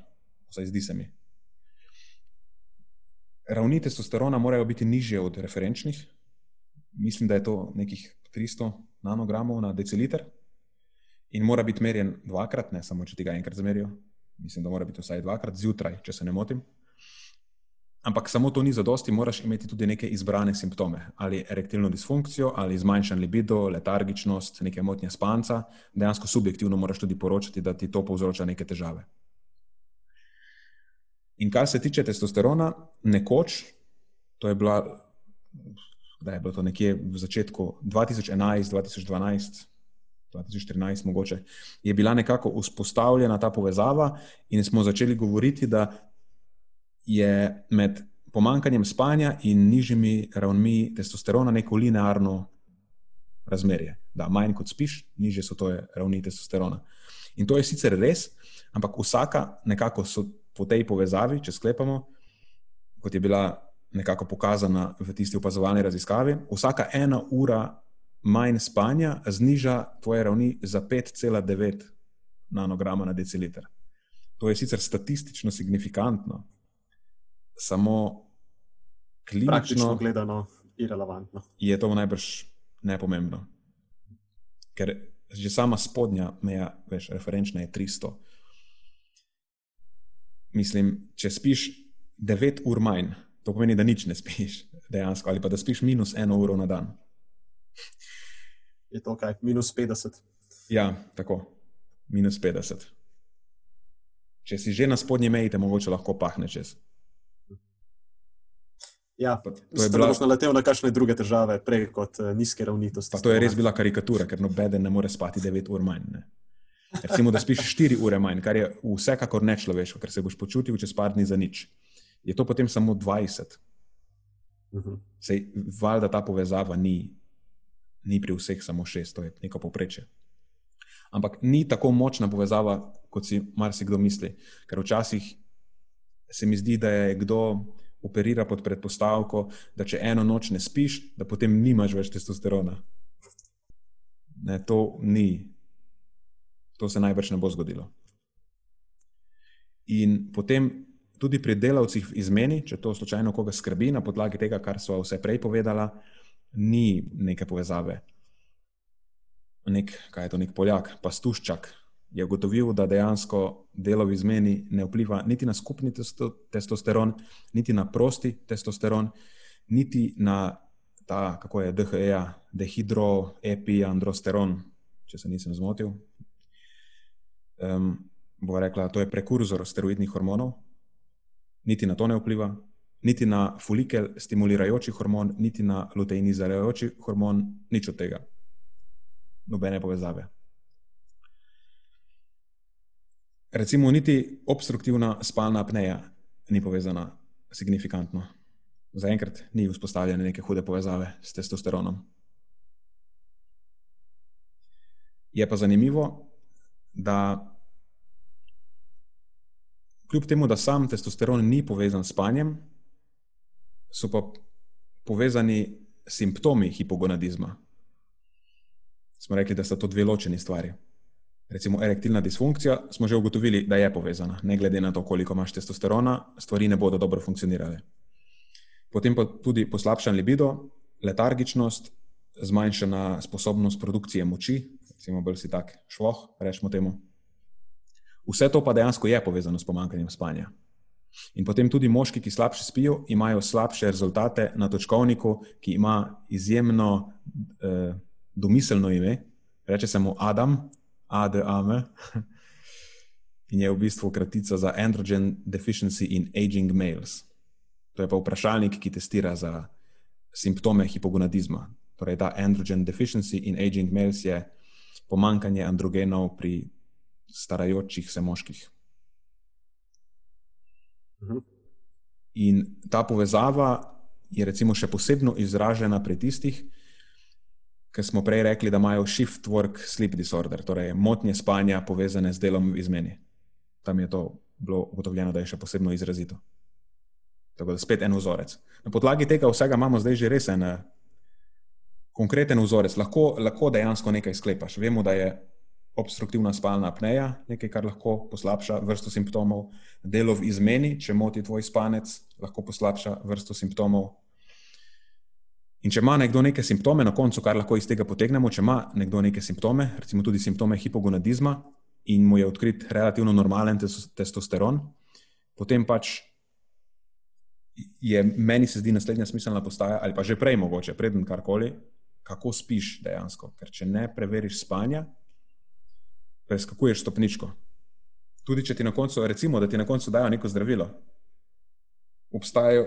Vsaj zdi se mi ravni testosterona morajo biti nižje od referenčnih. Mislim, da je to nekih 300 nanogramov na deciliter in mora biti merjen dvakrat, ne samo če ti ga enkrat zamerijo. Mislim, da mora biti vsaj dvakrat zjutraj, če se ne motim. Ampak samo to ni zadosti, moraš imeti tudi neke izbrane simptome, ali erektilno disfunkcijo, ali zmanjšan libido, letargičnost, neke motnje spanca. Dejansko subjektivno moraš tudi poročati, da ti to povzroča neke težave. In kar se tiče testosterona, nekoč, to je bila, da je bilo to nekje v začetku 2011, 2012, 2014 mogoče, je bila nekako vzpostavljena ta povezava in smo začeli govoriti, da je med pomankanjem spanja in nižjimi ravnmi testosterona neko linearno razmerje. Da, manj kot spiš, nižje so to ravni testosterona. In to je sicer res, ampak vsaka nekako so po tej povezavi, če sklepamo, kot je bila nekako pokazana v tisti opazovalni raziskavi, vsaka ena ura manj spanja zniža tvoje ravni za 5,9 nanograma na deciliter. To je sicer statistično signifikantno, samo klinično Praktično gledano irrelevantno. je to najbrž nepomembno. Ker že sama spodnja meja, veš, referenčna je 300. Mislim, če spiš 9 ur manj, to pomeni, da nič ne spiš, dejansko, ali pa da spiš minus eno uro na dan. Je to kaj, minus 50. Ja, tako, minus 50. Če si že na spodnji meji, te mogoče lahko pahne čez. Ja, To je, Mislim, da bila, boš naletel na kakšne druge težave, prej kot uh, nizke ravni testosterona. to je res bila karikatura, ker nobeden ne more spati 9 ur manj. Ne. Recimo, da spiš 4 ure manj, kar je vsekakor nečloveško, ker se boš počutil čez par dni za nič. Je to potem samo 20. Mhm. Sej, valjda ta povezava ni, ni pri vseh samo 6, to je neko povprečje. Ampak ni tako močna povezava, kot si marsikdo misli. Ker včasih se mi zdi, da je kdo operira pod predpostavko, da če eno noč ne spiš, da potem nimaš več testosterona. Ne, to ni. To se najbrž ne bo zgodilo. In potem tudi pri delavcih v izmeni, če to slučajno koga skrbi, na podlagi tega, kar so vse prej povedala, ni neke povezave. Nek, kaj je to, nek Poljak, pastuščak, je ugotovil, da dejansko delo v izmeni ne vpliva niti na skupni testo, testosteron, niti na prosti testosteron, niti na ta, kako je DHE, dehidroepiandrosteron, če se nisem zmotil. Um, bo rekla, to je prekurzor steroidnih hormonov, niti na to ne vpliva, niti na folikel stimulirajoči hormon, niti na luteinizirajoči hormon, nič od tega. Nobene povezave. Recimo, niti obstruktivna spalna apneja ni povezana signifikantno. Zaenkrat ni vzpostavljene neke hude povezave s testosteronom. Je pa zanimivo, da kljub temu, da sam testosteron ni povezan s spanjem, so pa povezani simptomi hipogonadizma. Smo rekli, da sta to dve ločeni stvari. Recimo, erektilna disfunkcija smo že ugotovili, da je povezana. Ne glede na to, koliko imaš testosterona, stvari ne bodo dobro funkcionirale. Potem pa tudi poslabšan libido, letargičnost, zmanjšana sposobnost produkcije moči, recimo, bolj si tak šloh, rečemo temu. Vse to pa dejansko je povezano s pomankanjem spanja. In potem tudi moški, ki slabše spijo, imajo slabše rezultate na točkovniku, ki ima izjemno eh, domiselno ime, reče se mu Adam, ADAM, in je v bistvu kratica za Androgen Deficiency in Aging Males. To je pa vprašalnik, ki testira za simptome hipogonadizma. Torej, ta Androgen Deficiency in Aging Males je pomankanje androgenov pri starajočih se moških. Mhm. In ta povezava je recimo še posebno izražena pri tistih, ki smo prej rekli, da imajo shift work sleep disorder, torej motnje spanja povezane z delom v izmeni. Tam je to bilo ugotovljeno, da je še posebno izrazito. Tako da spet en vzorec. Na podlagi tega vsega imamo zdaj že res en eh, konkreten vzorec. Lahko, lahko dejansko nekaj sklepaš. Vemo, da je obstruktivna spalna apneja nekaj, kar lahko poslabša vrsto simptomov, delo v izmeni, če moti tvoj spanec, lahko poslabša vrsto simptomov. In če ima nekdo neke simptome, na koncu, kar lahko iz tega potegnemo, če ima nekdo neke simptome, recimo tudi simptome hipogonadizma, in mu je odkrit relativno normalen tes testosteron, potem pač je meni se zdi naslednja smiselna postaja, ali pa že prej mogoče, preden karkoli, kako spiš dejansko. Ker če ne preveriš spanja, preskakuješ stopničko. Tudi če ti na koncu, recimo, da ti na koncu dajo neko zdravilo, obstajajo.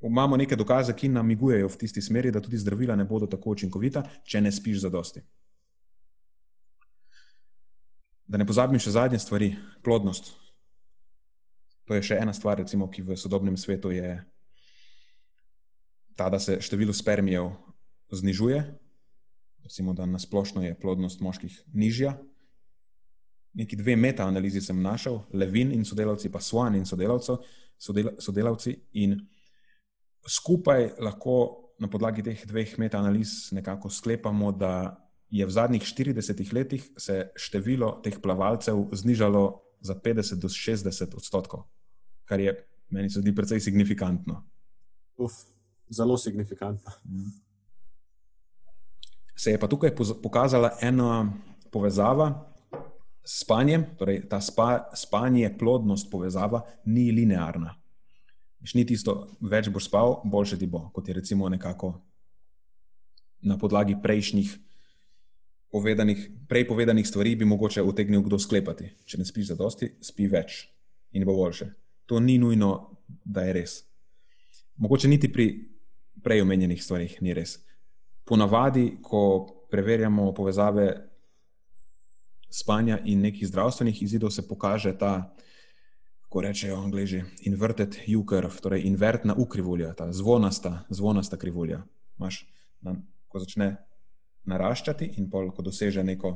Imamo neke dokaze, ki namigujejo v tisti smeri, da tudi zdravila ne bodo tako učinkovita, če ne spiš za dosti. Da ne pozabim še zadnje stvari, plodnost. To je še ena stvar, recimo, ki v sodobnem svetu je ta, da se število spermijev znižuje, recimo, da nasplošno je plodnost moških nižja. Neki dve meta-analizi sem našel, Levin in sodelavci, pa Swan in sodelavci, in skupaj lahko na podlagi teh dveh meta-analiz nekako sklepamo, da je v zadnjih 40 letih se število teh plavalcev znižalo za 50 do 60 odstotkov, kar je meni se zdi precej signifikantno. Uf, zelo signifikantno. Se je pa tukaj pokazala ena povezava s spanjem, torej ta spa, spanje, plodnost, povezava ni linearna. Ni tisto, več boš spal, boljše ti bo, kot je recimo nekako na podlagi prejšnjih povedanih, prej povedanih stvari, bi mogoče utegnil kdo sklepati. Če ne spiš za dosti, spi več in bo boljše. To ni nujno, da je res. Mogoče niti pri prej omenjenih stvarih ni res. Ponavadi, ko preverjamo povezave spanja in nekih zdravstvenih izidov, se pokaže ta, ko rečejo angliži, inverted U curve, torej invertna U krivulja, ta zvonasta, zvonasta krivulja. Maš, na, ko začne naraščati in pol, ko doseže neko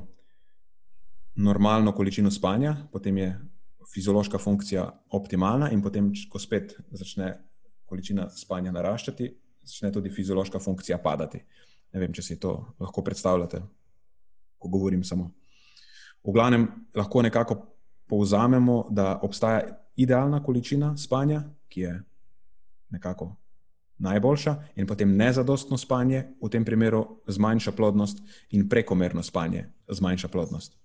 normalno količino spanja, potem je fiziološka funkcija optimalna in potem, ko spet začne količina spanja naraščati, začne tudi fiziološka funkcija padati. Ne vem, če si to lahko predstavljate, ko govorim samo. V glavnem, lahko nekako povzamemo, da obstaja idealna količina spanja, ki je nekako najboljša, in potem nezadostno spanje, v tem primeru zmanjša plodnost, in prekomerno spanje zmanjša plodnost.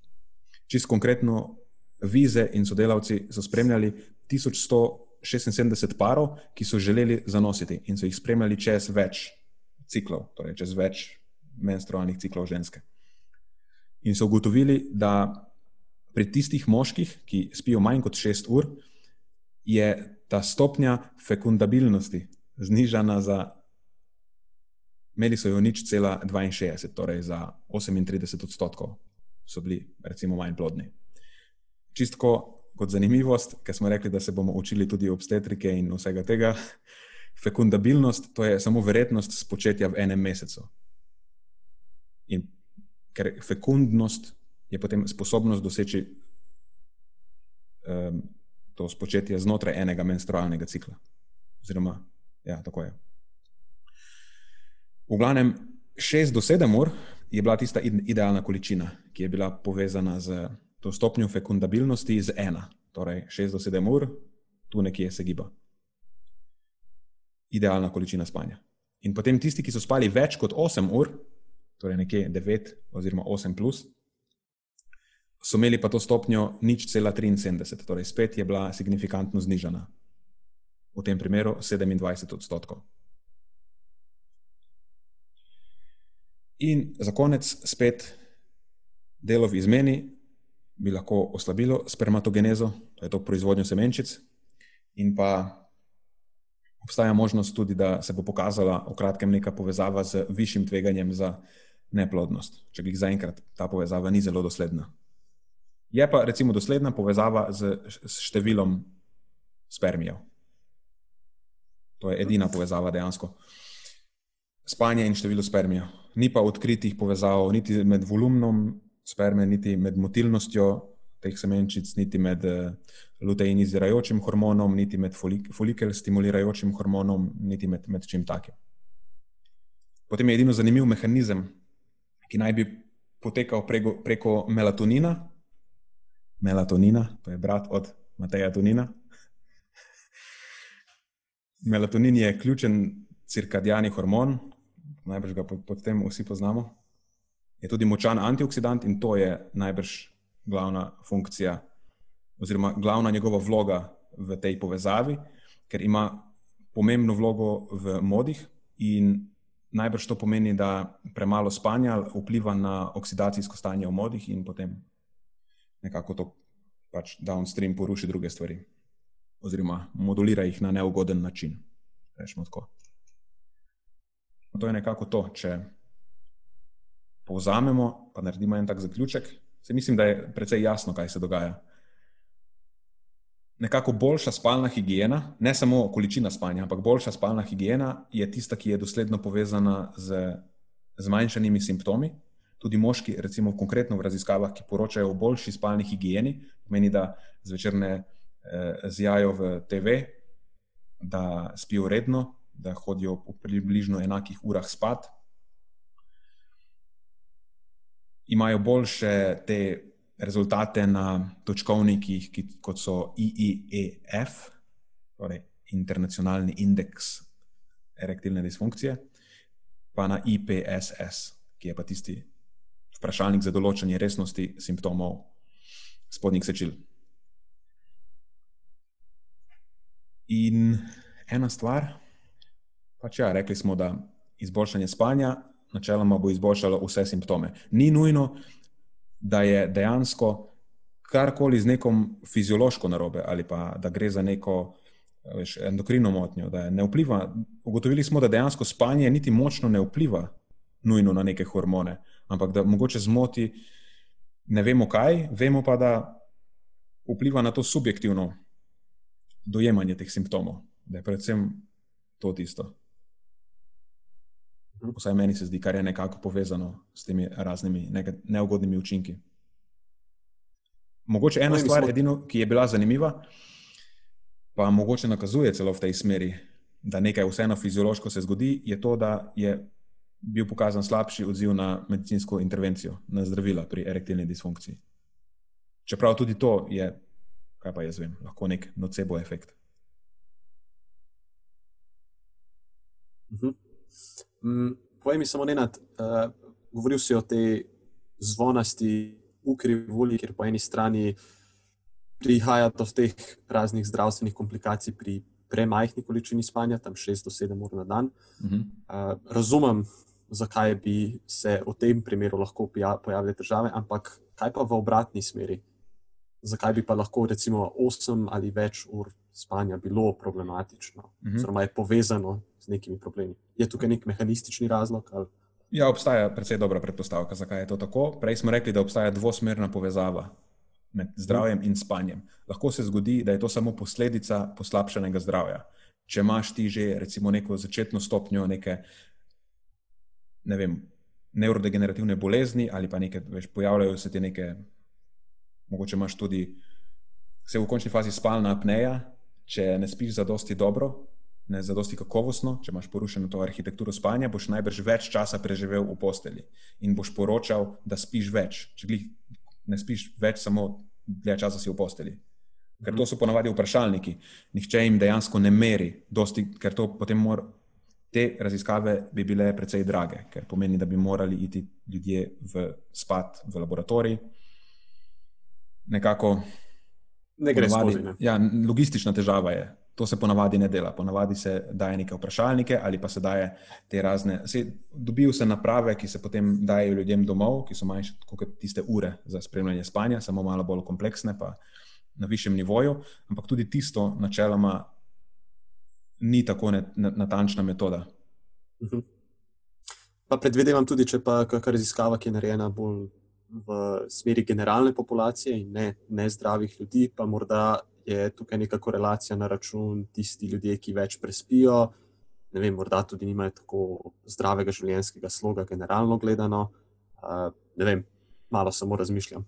Čist konkretno, vize in sodelavci so spremljali 1176 parov, ki so želeli zanositi in so jih spremljali čez več ciklov, torej čez več menstrualnih ciklov ženske. In so ugotovili, da pri tistih moških, ki spijo manj kot 6 ur, je ta stopnja fekundabilnosti znižana za, imeli so jo nič cela 62, torej za 38 odstotkov, so bili, recimo, manj plodni. Čistko kot zanimivost, ker smo rekli, da se bomo učili tudi obstetrike in vsega tega. Fekundabilnost to je samo verjetnost spočetja v enem mesecu. In ker fekundnost je potem sposobnost doseči um, to spočetje znotraj enega menstrualnega cikla. Oziroma, ja, tako je. V glavnem, 6 do 7 ur je bila tista idealna količina, ki je bila povezana z to stopnjo fekundabilnosti z 1. Torej, 6 do 7 ur, tu nekje se giba. Idealna količina spanja. In potem tisti, ki so spali več kot 8 ur, torej nekje 9 oziroma 8 plus, so imeli pa to stopnjo nič cela 73, torej spet je bila signifikantno znižana. V tem primeru 27 odstotkov. In za konec spet delo v izmeni bi lahko oslabilo spermatogenezo, to je to proizvodnjo semenčic, in pa obstaja možnost tudi, da se bo pokazala v kratkem neka povezava z višjim tveganjem za neplodnost, če bi zaenkrat ta povezava ni zelo dosledna. Je pa recimo dosledna povezava z, z številom spermijev. To je edina povezava dejansko. Spanje in število spermijev. Ni pa odkritih povezav niti med volumnom sperme, niti med motilnostjo teh semenčic, niti med uh, luteinizirajočim hormonom, niti med folik folikel stimulirajočim hormonom, niti med, med čim takim. Potem je edino zanimiv mehanizem, ki naj bi potekal preko, preko melatonina. Melatonina, to je brat od Mateja Tonina. Melatonin je ključen cirkadijalni hormon, najbrž ga potem vsi poznamo. Je tudi močan antioksidant in to je najbrž glavna funkcija, oziroma glavna njegova vloga v tej povezavi, ker ima pomembno vlogo v modih in najbrž to pomeni, da premalo spanja vpliva na oksidacijsko stanje v modih in potem nekako to pač downstream poruši druge stvari, oziroma modulira jih na neugoden način. Rečemo tako. To je nekako to, če povzamemo, pa naredimo en tak zaključek, Se mislim, da je precej jasno, kaj se dogaja. Nekako boljša spalna higiena, ne samo količina spanja, ampak boljša spalna higiena je tista, ki je dosledno povezana z zmanjšanimi simptomi. Tudi moški, recimo konkretno v raziskavah, ki poročajo o boljši spalni higieni, pomeni, da zvečer ne eh, zjajo v TV, da spijo redno, da hodijo v približno enakih urah spat, imajo boljše te rezultate na točkovnikih, ki, kot so IEF, torej Internacionalni indeks erektilne disfunkcije, pa na IPSS, ki je pa tisti vprašalnik za določanje resnosti simptomov spodnjih sečil. In ena stvar, pač ja, rekli smo, da izboljšanje spanja načeloma bo izboljšalo vse simptome. Ni nujno, da je dejansko karkoli z nekom fiziološko narobe ali pa da gre za neko veš, endokrino motnjo, da ne vpliva. Ugotovili smo, da dejansko spanje niti močno ne vpliva nujno na neke hormone, ampak da mogoče zmoti ne vemo kaj, vemo pa, da vpliva na to subjektivno dojemanje teh simptomov, da je predvsem to tisto. Vsaj meni se zdi, kar je nekako povezano s temi raznimi neugodnimi učinki. Mogoče ena stvar, edino, ki je bila zanimiva, pa mogoče nakazuje celo v tej smeri, da nekaj vseeno fiziološko se zgodi, je to, da je bil pokazan slabši odziv na medicinsko intervencijo, na zdravila pri erektilni disfunkciji. Čeprav tudi to je, kaj pa jaz vem, lahko nek nocebo efekt. -huh. Mm, povej mi samo, ne nad, uh, govoril si o tej zvonasti ukrivulji, kjer po eni strani prihaja do teh raznih zdravstvenih komplikacij pri premajhni količini spanja, tam 6 do 7 ur na dan. Uh -huh. uh, razumem, zakaj bi se v tem primeru lahko pojavile težave, ampak kaj pa v obratni smeri? Zakaj bi pa lahko recimo 8 ali več ur spanja bilo problematično, uh -huh. oziroma je povezano z nekimi problemi. Je tukaj nek mehanistični razlog? Ali? Ja, obstaja precej dobra predpostavka, zakaj je to tako. Prej smo rekli, da obstaja dvosmerna povezava med zdravjem in spanjem. Lahko se zgodi, da je to samo posledica poslabšanega zdravja. Če imaš ti že recimo neko začetno stopnjo neke ne vem, neurodegenerativne bolezni ali pa nekaj, veš, pojavljajo se ti neke, mogoče imaš tudi, se v končni fazi spalna apneja, če ne spiš za dosti dobro, ne za dosti kakovostno, če imaš porušeno to arhitekturo spanja, boš najbrž več časa preživel v posteli in boš poročal, da spiš več. Če glih ne spiš več, samo dlje časa si v posteli. Ker to so ponavadi vprašalniki. Nihče jim dejansko ne meri, dosti, ker to potem mora. Te raziskave bi bile precej drage, ker pomeni, da bi morali iti ljudje v spat v laboratorij. Nekako ne gre skozi. Ne. Ja, logistična težava je. To se ponavadi ne dela. Ponavadi se daje neke vprašalnike ali pa se daje te razne. Dobijo se naprave, ki se potem dajo ljudem domov, ki so manjše kot tiste ure za spremljanje spanja, samo malo bolj kompleksne, pa na višjem nivoju. Ampak tudi tisto, načeloma, ni tako natančna metoda. Mhm. Pa predvidevam tudi, če pa kakšna raziskava, ki je narejena bolj v smeri generalne populacije in ne, ne zdravih ljudi, pa morda je tukaj neka korelacija na račun tistih ljudi, ki več prespijo. Ne vem, morda tudi nimajo tako zdravega življenjskega sloga, generalno gledano. Uh, ne vem, malo samo razmišljam.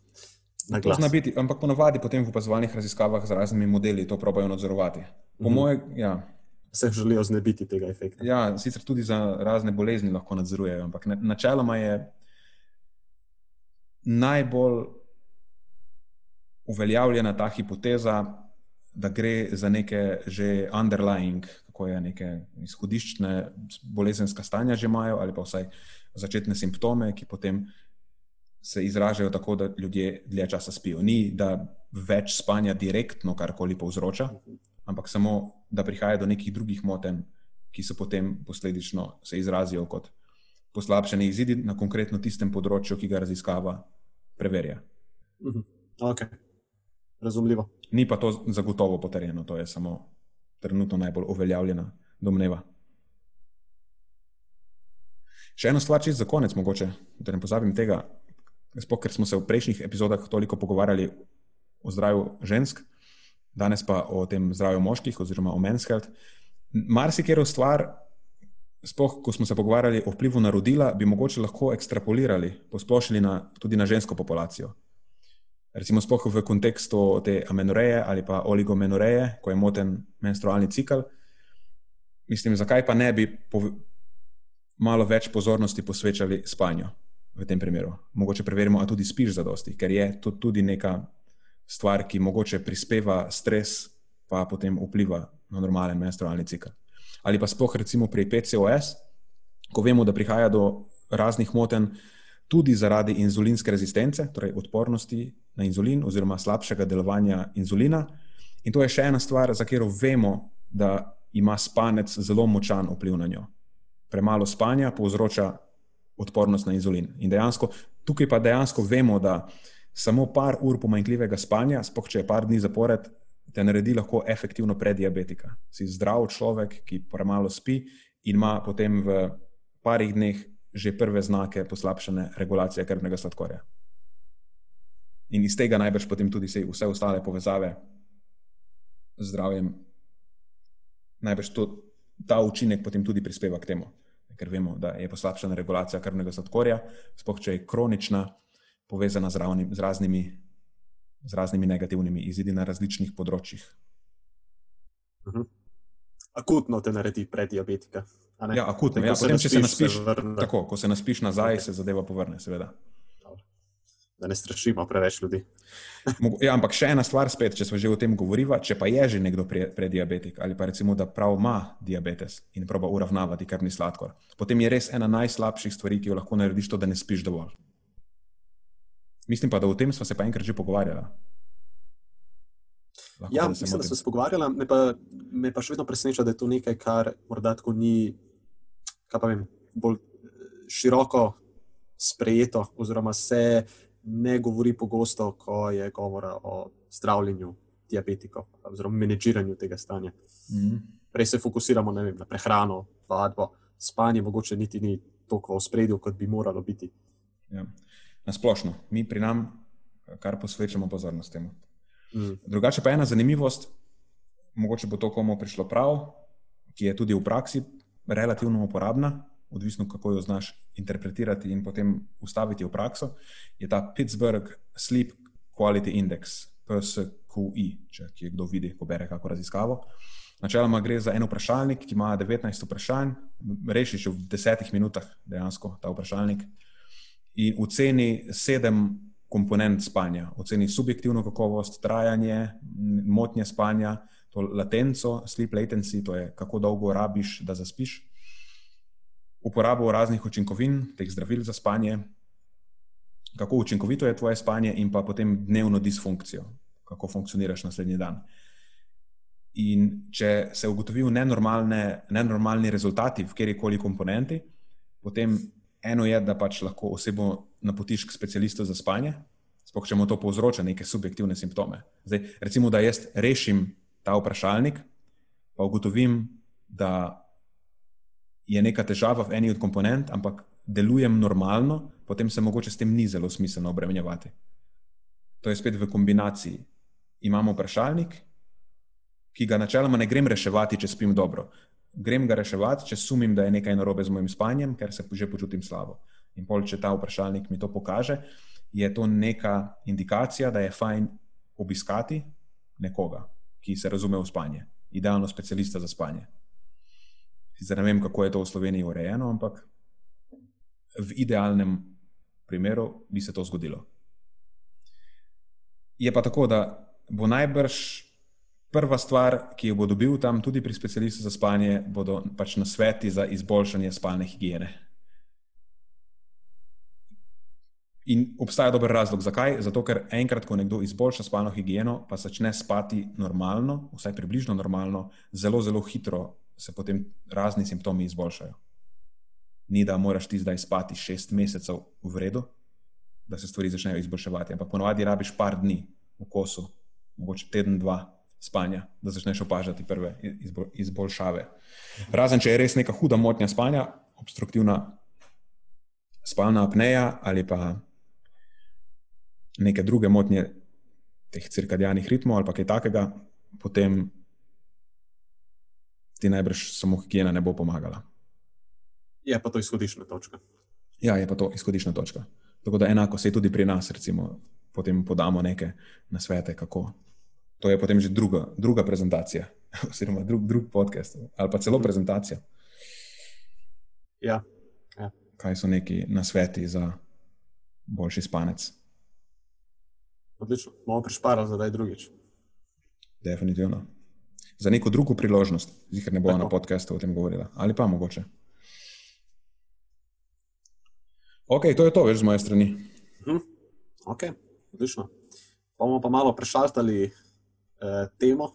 To zna biti, ampak ponovadi potem v opazovalnih raziskavah z raznimi modeli to probajo nadzorovati. Po mm -hmm. moje, ja. Se želijo znebiti tega efekta. Ja, sicer tudi za razne bolezni lahko nadzorujejo, ampak načeloma je najbolj uveljavljena ta hipoteza, da gre za neke že underlying, kako je neke izhodiščne bolezenska stanja že imajo, ali pa vsaj začetne simptome, ki potem se izražajo tako, da ljudje dlje časa spijo. Ni, da več spanja direktno karkoli povzroča, ampak samo, da prihaja do nekih drugih motenj, ki se potem posledično se izrazijo kot poslabšani izidi na konkretno tistem področju, ki ga raziskava preverja. Mhm. Ok, razumljivo. Ni pa to zagotovo potrjeno, to je samo trenutno najbolj uveljavljena domneva. Še ena stvar, čisto za konec, mogoče, da ne pozabim tega. sploh ker smo se v prejšnjih epizodah toliko pogovarjali o zdravju žensk, danes pa o tem zdravju moških, oziroma o men's health. Marsikero stvar, sploh ko smo se pogovarjali o vplivu na rodila, bi mogoče lahko ekstrapolirali, posplošili na, tudi na žensko populacijo. Recimo, sploh v kontekstu te amenoreje ali pa oligomenoreje, ko je moten menstrualni cikl. Mislim, zakaj pa ne bi malo več pozornosti posvečali spanju v tem primeru? Mogoče preverimo, ali tudi spiš za dosti, ker je to tudi neka stvar, ki mogoče prispeva stres, pa potem vpliva na normalen menstrualni cikl. Ali pa sploh recimo pri PCOS, ko vemo, da prihaja do raznih motenj tudi zaradi inzulinske rezistence, torej odpornosti na inzulin oziroma slabšega delovanja inzulina. In to je še ena stvar, za katero vemo, da ima spanec zelo močan vpliv na njo. Premalo spanja povzroča odpornost na inzulin. In dejansko, tukaj pa dejansko vemo, da samo par ur pomanjkljivega spanja, spoh če je par dni zapored, te naredi lahko efektivno prediabetika. Si zdrav človek, ki premalo spi in ima potem v parih dneh že prve znake poslabšane regulacije krvnega sladkorja. In iz tega najbrž potem tudi vse ostale povezave z zdravjem, najbrž to, ta učinek potem tudi prispeva k temu, ker vemo, da je poslabšana regulacija krvnega sladkorja, spoh če je kronična, povezana z, ravni, z, raznimi, z raznimi negativnimi izidi na različnih področjih. Mhm. Akutno te naredi prediabetika. Ja, akutno. Ja, potem, če se naspiš, tako, ko se naspiš nazaj, okay. se zadeva povrne, seveda. Da ne strašimo preveč ljudi. [laughs] ja, ampak še ena stvar, spet, če smo že o tem govorili, če pa je že nekdo prediabetik ali pa recimo, da prav ima diabetes in proba uravnavati krvni sladkor, potem je res ena najslabših stvari, ki jo lahko narediš, to, da ne spiš dovolj. Mislim pa, da o tem smo se pa enkrat že pogovarjali. Lahko, ja, da mislim, da smo se pogovarjali, me pa, me pa še vedno preseneča, da je to nekaj, kar morda tako ni, kaj pa vem, bolj široko sprejeto, oziroma se ne govori pogosto, ko je govora o zdravljenju diabetikov, oziroma menedžiranju tega stanja. Mm -hmm. Prej se fokusiramo vem, na prehrano, vadbo, spanje, mogoče niti ni toliko v spredju, kot bi moralo biti. Ja na splošno, mi pri nam, kar posvečamo pozornost temu. Mm. Drugače pa ena zanimivost, mogoče bo to komu prišlo prav, ki je tudi v praksi relativno uporabna, odvisno kako jo znaš interpretirati in potem ustaviti v prakso, je ta Pittsburgh Sleep Quality Index, PSQI, če je kdo vidi, ko bere kako raziskavo. Načeloma gre za en vprašalnik, ki ima 19 vprašanj, rešiš v desetih minutah dejansko ta vprašalnik in oceni sedem komponent spanja. Oceni subjektivno kakovost, trajanje, motnje spanja, to latenco, sleep latency, to je kako dolgo rabiš, da zaspiš, uporabo raznih učinkovin, teh zdravil za spanje, kako učinkovito je tvoje spanje, in pa potem dnevno disfunkcijo, kako funkcioniraš naslednji dan. In če se ugotovijo nenormalni rezultati v kjerkoli komponenti, potem eno je, da pač lahko osebo napotiš k specialistu za spanje, sploh če mu to povzroča neke subjektivne simptome. Zdaj, recimo, da jaz rešim ta vprašalnik, pa ugotovim, da je neka težava v eni od komponent, ampak delujem normalno, potem se mogoče s tem ni zelo smiselno obremenjevati. To je spet v kombinaciji. Imamo vprašalnik, ki ga načeloma ne grem reševati, če spim dobro grem ga reševati, če sumim, da je nekaj narobe z mojim spanjem, ker se že počutim slabo. In pol, če ta vprašalnik mi to pokaže, je to neka indikacija, da je fajn obiskati nekoga, ki se razume v spanje, idealno specialista za spanje. Sicer ne vem, kako je to v Sloveniji urejeno, ampak v idealnem primeru bi se to zgodilo. Je pa tako, da bo najbrž Prva stvar, ki jo bo dobil tam, tudi pri specialistu za spanje, bodo pač na sveti za izboljšanje spalne higiene. In obstaja dober razlog, zakaj? Zato, ker enkrat, ko nekdo izboljša spalno higieno, pa začne spati normalno, vsaj približno normalno, zelo, zelo hitro se potem razni simptomi izboljšajo. Ni da moraš ti zdaj spati šest mesecev v redu, da se stvari začnejo izboljševati, ampak ponovadi rabiš par dni v kosu, mogoče teden, dva spanja, da začneš opažati prve izboljšave. Razen če je res neka huda motnja spanja, obstruktivna spalna apneja ali pa neke druge motnje teh cirkadijanih ritmov ali pa kaj takega, potem ti najbrž samo higiena ne bo pomagala. Je pa to izhodiščna točka. Ja, je pa to izhodiščna točka. Tako da enako se tudi pri nas, recimo, potem podamo neke nasvete, kako. To je potem že druga, druga prezentacija, [laughs] oziroma drug, drug podcast, ali pa celo prezentacija. Ja, ja. Kaj so neki nasveti za boljši spanec? Odlično, bomo prišparali za daj drugič. Definitivno. Za neko drugo priložnost, zihar ne bo na podkastu o tem govorila, ali pa mogoče. Ok, to je to, veš, z moje strani. Hm. Ok, odlično. Pa bomo pa malo prešaltali eh, temo,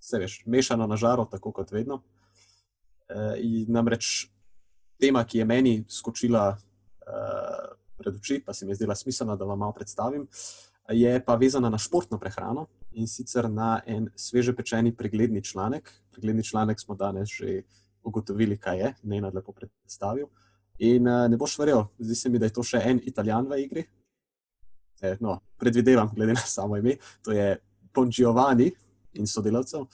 se veš, mešano na žaro, tako kot vedno. Eh, namreč tema, ki je meni skočila eh, pred oči, pa se mi je zdela smiselna, da vam malo predstavim, je pa vezana na športno prehrano in sicer na en sveže pečeni pregledni članek. Pregledni članek smo danes že ugotovili, kaj je, ne na lepo predstavil. In uh, ne boš verjel, zdi se mi, da je to še en italijan v igri. E, no, predvidevam, glede na samo ime, to je Pončiovani in sodelavcev.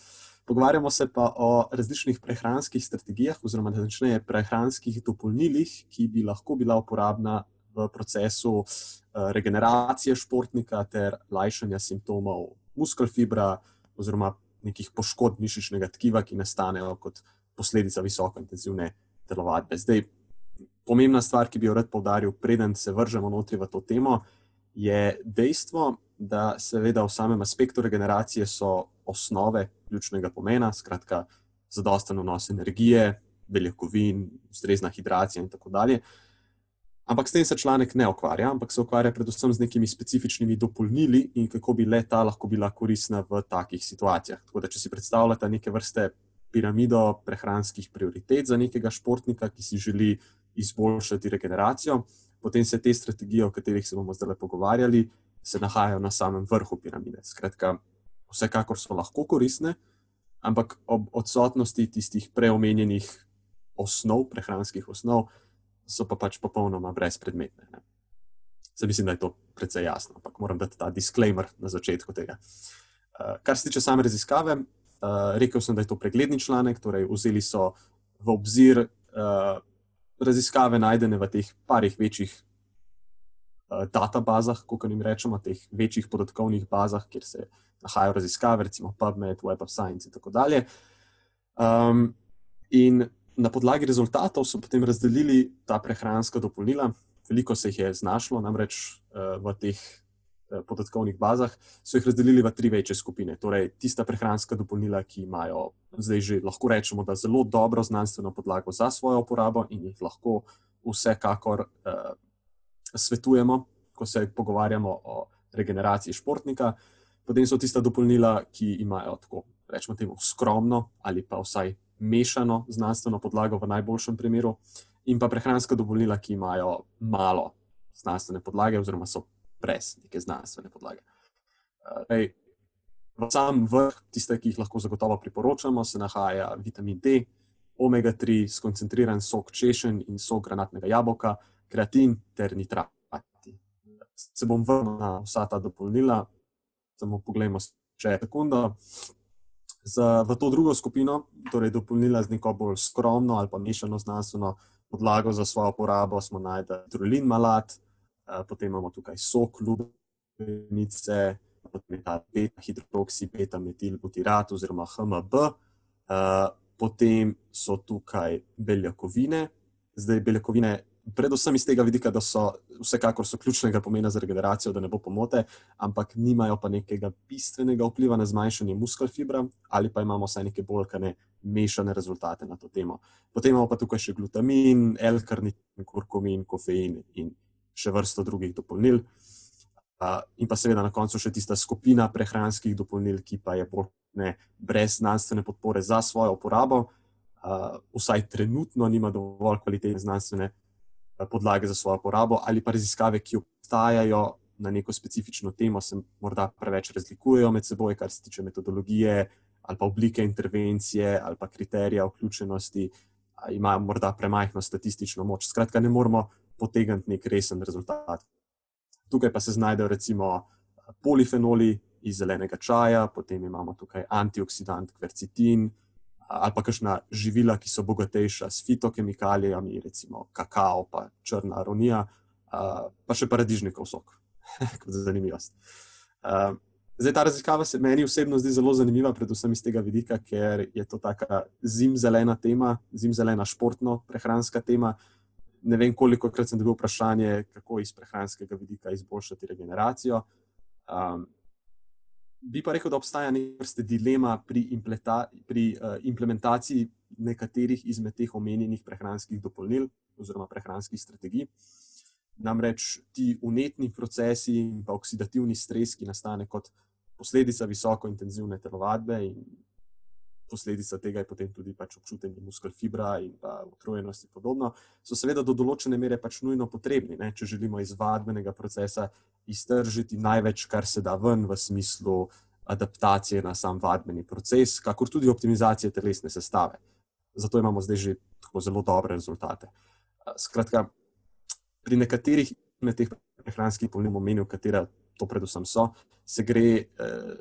Pogovarjamo se pa o različnih prehranskih strategijah, oziroma načneje prehranskih dopolnilih, ki bi lahko bila uporabna v procesu uh, regeneracije športnika ter lajšanja simptomov muskelfibra oziroma nekih poškodb mišičnega tkiva, ki nastanejo kot posledica visokointenzivne telovadbe. Zdaj, pomembna stvar, ki bi jo rad povdaril, preden se vržemo notri v to temo, je dejstvo, da seveda v samem aspektu regeneracije so osnove ključnega pomena, skratka, zadosten vnos energije, beljakovin, ustrezna hidracija in tako dalje. Ampak s tem se članek ne ukvarja, ampak se ukvarja predvsem z nekimi specifičnimi dopolnili in kako bi le ta lahko bila koristna v takih situacijah. Tako da, če si predstavljate neke vrste piramido prehranskih prioritet za nekega športnika, ki si želi izboljšati regeneracijo, potem se te strategije, o katerih se bomo zdaj pogovarjali, se nahajajo na samem vrhu piramide. Skratka, vsekakor so lahko koristne, ampak ob odsotnosti tistih preomenjenih osnov, prehranskih osnov, so pa pač popolnoma brezpredmetne. Ne. Se mislim, da je to precej jasno, ampak moram dati ta disclaimer na začetku tega. Uh, kar se tiče same raziskave, uh, rekel sem, da je to pregledni članek, torej vzeli so v obzir uh, raziskave najdene v teh parih večjih databazah, kot jim rečemo, teh večjih podatkovnih bazah, kjer se nahajajo raziskave, recimo PubMed, Web of Science in tako dalje. Um, in na podlagi rezultatov so potem razdelili ta prehranska dopolnila. Veliko se jih je znašlo, namreč uh, v teh uh, podatkovnih bazah so jih razdelili v tri večje skupine. Torej, tista prehranska dopolnila, ki imajo zdaj že lahko rečemo, da zelo dobro znanstveno podlago za svojo uporabo in jih lahko vsekakor uh, svetujemo, ko se pogovarjamo o regeneraciji športnika. Potem so tista dopolnila, ki imajo tako, rečemo, temu skromno ali pa vsaj mešano znanstveno podlago v najboljšem primeru, in pa prehranska dopolnila, ki imajo malo znanstvene podlage, oziroma so brez neke znanstvene podlage. Uh, V samem vrhu, tiste, ki jih lahko zagotovo priporočamo, se nahaja vitamin D, omega-3, skoncentriran sok češen in sok granatnega jabolka, kreatin ter nitrati. Se bom vrnil na vsa ta dopolnila, samo pogledajmo še sekundo. Za, v to drugo skupino, torej dopolnila z neko bolj skromno ali pa mešano znanstveno podlago za svojo uporabo, smo najdli trulin malat, eh, potem imamo tukaj sok, lubenice, potem je ta beta-hidroksi, beta-metilbutirat oziroma HMB, eh, potem so tukaj beljakovine. Zdaj, beljakovine, predvsem iz tega vidika, da so vsekakor so ključnega pomena za regeneracijo, da ne bo pomote, ampak nimajo pa nekega bistvenega vpliva na zmanjšanje muskelfibra ali pa imamo vsaj neke bolj kane mešane rezultate na to temo. Potem imamo pa tukaj še glutamin, L-karnitin, kurkumin, kofein in še vrsto drugih dopolnil. In pa seveda na koncu še tista skupina prehranskih dopolnil, ki pa je bolj ne, brez znanstvene podpore za svojo uporabo, uh, vsaj trenutno nima dovolj kvalitetne znanstvene podlage za svojo uporabo, ali pa raziskave, ki obstajajo na neko specifično temo, se morda preveč razlikujejo med seboj, kar se tiče metodologije ali pa oblike intervencije ali pa kriterija vključenosti, imajo morda premajhno statistično moč. Skratka, ne moramo potegniti nek resen rezultat. Tukaj pa se znajdejo recimo polifenoli iz zelenega čaja, potem imamo tukaj antioksidant kvercitin ali pa kakšna živila, ki so bogatejša s fitokemikalijami, recimo kakao, pa črna aronija, pa še paradižnikov sok, [laughs] kot zanimivost. Zdaj, ta raziskava se meni osebno zdi zelo zanimiva, predvsem iz tega vidika, ker je to taka zimzelena tema, zimzelena športno-prehranska tema. Ne vem, koliko krat sem dobil vprašanje, kako iz prehranskega vidika izboljšati regeneracijo. Um, bi pa rekel, da obstaja neka vrsta dilema pri, pri uh, implementaciji nekaterih izmed teh omenjenih prehranskih dopolnil oziroma prehranskih strategij. Namreč ti unetni procesi in pa oksidativni stres, ki nastane kot posledica visoko intenzivne telovadbe in posledica tega je potem tudi pač občutenje muskel fibra in pa utrujenost in podobno, so seveda do določene mere pač nujno potrebni, ne, če želimo iz vadbenega procesa iztržiti največ, kar se da ven v smislu adaptacije na sam vadbeni proces, kakor tudi optimizacije telesne sestave. Zato imamo zdaj že tako zelo dobre rezultate. Skratka, pri nekaterih med teh prehranskih polnim omenil, katera to predvsem so, se gre eh,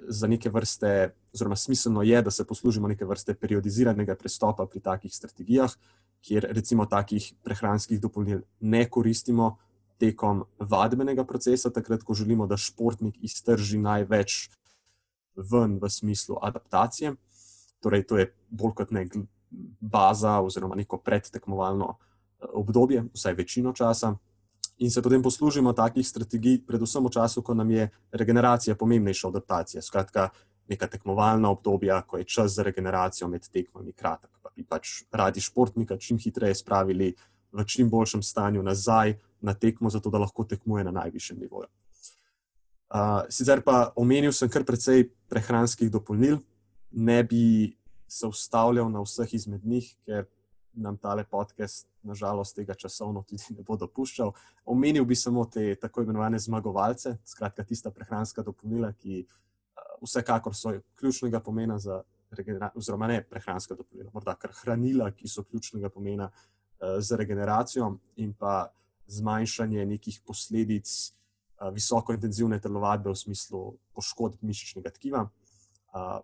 za neke vrste, oziroma smiselno je, da se poslužimo neke vrste periodiziranega pristopa pri takih strategijah, kjer recimo takih prehranskih dopolnil ne koristimo tekom vadbenega procesa, takrat, ko želimo, da športnik iztrži največ ven v smislu adaptacije. Torej, to je bolj kot nek baza oziroma neko predtekmovalno eh, obdobje, vsaj večino časa in se potem poslužimo takih strategij, predvsem v času, ko nam je regeneracija pomembnejša od adaptacije. Skratka, neka tekmovalna obdobja, ko je čas za regeneracijo med tekmami kratek. Pa bi pač radi športnika čim hitreje spravili v čim boljšem stanju nazaj na tekmo, zato da lahko tekmuje na najvišjem nivoju. Uh, sicer pa omenil sem kar precej prehranskih dopolnil, ne bi se ustavljal na vseh izmed njih, ker nam tale podcast, nažalost, tega časovno tudi ne bo dopuščal. Omenil bi samo te tako imenovane zmagovalce, skratka, tista prehranska dopolnila, ki uh, vsekakor so ključnega pomena za regeneracijo, oziroma ne prehranska dopolnila, morda kar hranila, ki so ključnega pomena uh, za regeneracijo in pa zmanjšanje nekih posledic uh, visoko intenzivne telovadbe v smislu poškodb mišičnega tkiva. Uh,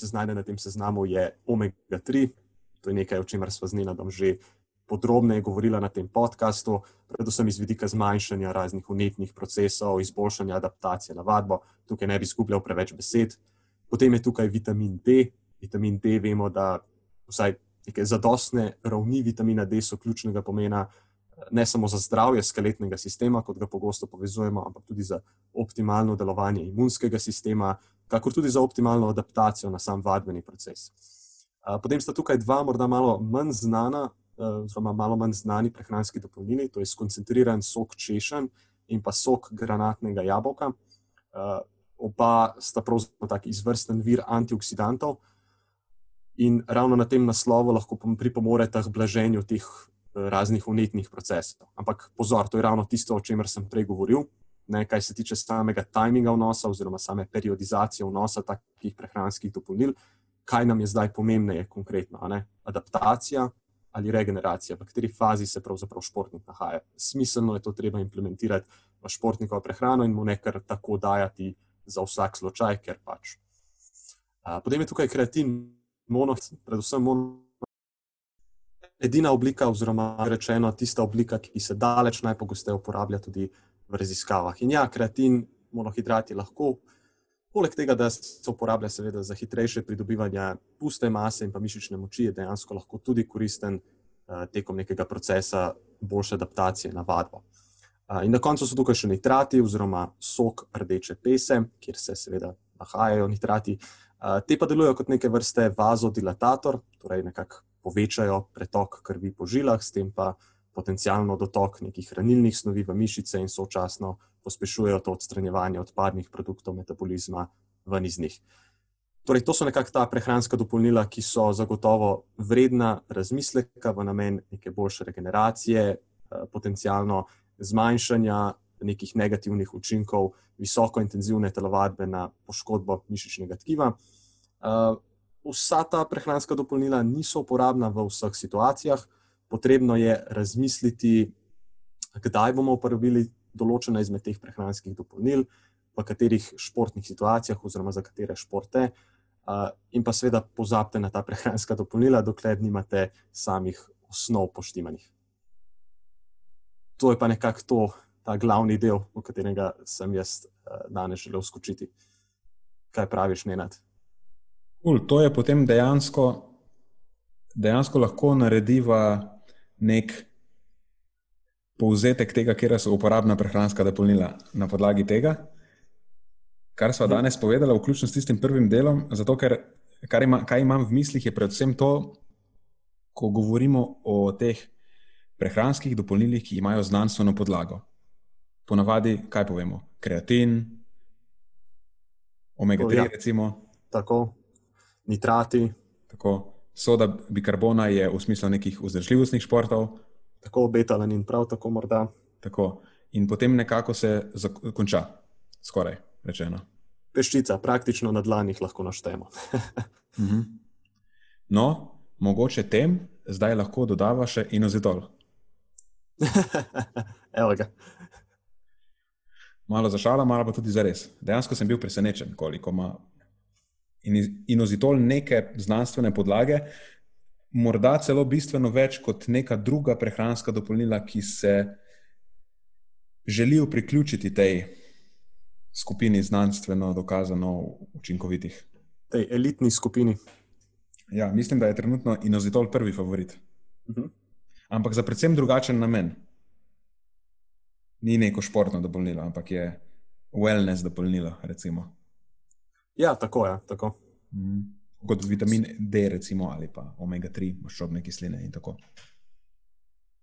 se znajde na tem seznamu je omega-3, To je nekaj, o čemer smo z Nenadom že podrobneje govorili na tem podkastu, predvsem iz vidika zmanjšanja raznih unetnih procesov, izboljšanja adaptacije na vadbo. Tukaj ne bi izgubljal preveč besed. Potem je tukaj vitamin D. Vitamin D vemo, da vsaj neke zadostne ravni vitamina D so ključnega pomena. Ne samo za zdravje skeletnega sistema, kot ga pogosto povezujemo, ampak tudi za optimalno delovanje imunskega sistema, kakor tudi za optimalno adaptacijo na sam vadbeni proces. Potem sta tukaj dva, morda malo manj znana, oziroma malo manj znani prehranski dopolnili, to je skoncentriran sok češen in pa sok granatnega jabolka. Oba sta pravzaprav tako izvrsten vir antioksidantov in ravno na tem naslovu lahko pripomorete k blaženju teh raznih unetnih procesov. Ampak pozor, to je ravno tisto, o čemer sem prej govoril. Ne, kaj se tiče samega tajminga vnosa, oziroma same periodizacije vnosa takih prehranskih dopolnil, kaj nam je zdaj pomembneje, konkretno, adaptacija ali regeneracija, v kateri fazi se pravzaprav športnik nahaja. Smiselno je to treba implementirati v športnikovo prehrano in mu nekaj tako dajati za vsak slučaj, ker pač. Potem je tukaj kreatin, mono, predvsem mono. Edina oblika, oziroma rečeno, tista oblika, ki se daleč najpogosteje uporablja tudi v raziskavah. In ja, kreatin, monohidrati lahko Poleg tega, da se uporablja seveda za hitrejše pridobivanje puste mase in pa mišične moči, je dejansko lahko tudi koristen uh, tekom nekega procesa boljše adaptacije na vadbo. Uh, in na koncu so tukaj še nitrati oziroma sok rdeče pese, kjer se seveda nahajajo nitrati. Uh, te pa delujejo kot neke vrste vazodilatator, torej nekako povečajo pretok krvi po žilah, s tem pa potencialno dotok nekih hranilnih snovi v mišice in sočasno pospešujejo to odstranjevanje odpadnih produktov metabolizma ven iz njih. Torej, to so nekako ta prehranska dopolnila, ki so zagotovo vredna razmisleka v namen neke boljše regeneracije, eh, potencialno zmanjšanja nekih negativnih učinkov visoko intenzivne telovadbe na poškodbo mišičnega tkiva. Vsa ta prehranska dopolnila niso uporabna v vseh situacijah, potrebno je razmisliti, kdaj bomo uporabili določena izmed teh prehranskih dopolnil, v katerih športnih situacijah, oziroma za katere športe. Uh, in pa seveda pozabite na ta prehranska dopolnila, dokler nimate samih osnov poštimanih. To je pa nekako to, ta glavni del, v katerega sem jaz uh, danes želel skočiti. Kaj praviš, Nenad? Cool, to je potem dejansko, dejansko lahko narediva nek povzetek tega, kje so uporabna prehranska dopolnila na podlagi tega, kar smo danes povedali, vključno s tistim prvim delom. Zato, ker ima, kaj imam v mislih, je predvsem to, ko govorimo o teh prehranskih dopolnilih, ki imajo znanstveno podlago. Ponavadi, kaj povemo? Kreatin, omega-3, ja. recimo. Tako, nitrati. Tako, soda bikarbona je v smislu nekih vzdržljivostnih športov. Tako, betalanin, prav tako morda. Tako. In potem nekako se konča, skoraj rečeno. Peščica, praktično na dlanih lahko naštejemo. [laughs] Mhm. no, mogoče tem zdaj lahko dodava še. [laughs] Evo ga. Malo za šalo, malo pa tudi za res. Dejansko sem bil presenečen, koliko ima inozitol neke znanstvene podlage, morda celo bistveno več kot neka druga prehranska dopolnila, ki se želijo priključiti tej skupini znanstveno dokazano učinkovitih. Tej elitni skupini. Ja, mislim, da je trenutno inozitol prvi favorit. Uh mhm. -huh. Ampak za predvsem drugačen namen. Ni neko športno dopolnilo, ampak je wellness dopolnilo. Recimo. Ja, tako je. Ja, tako. Mm. Kot vitamin D, recimo, ali pa omega-3, maščobne kisline in tako.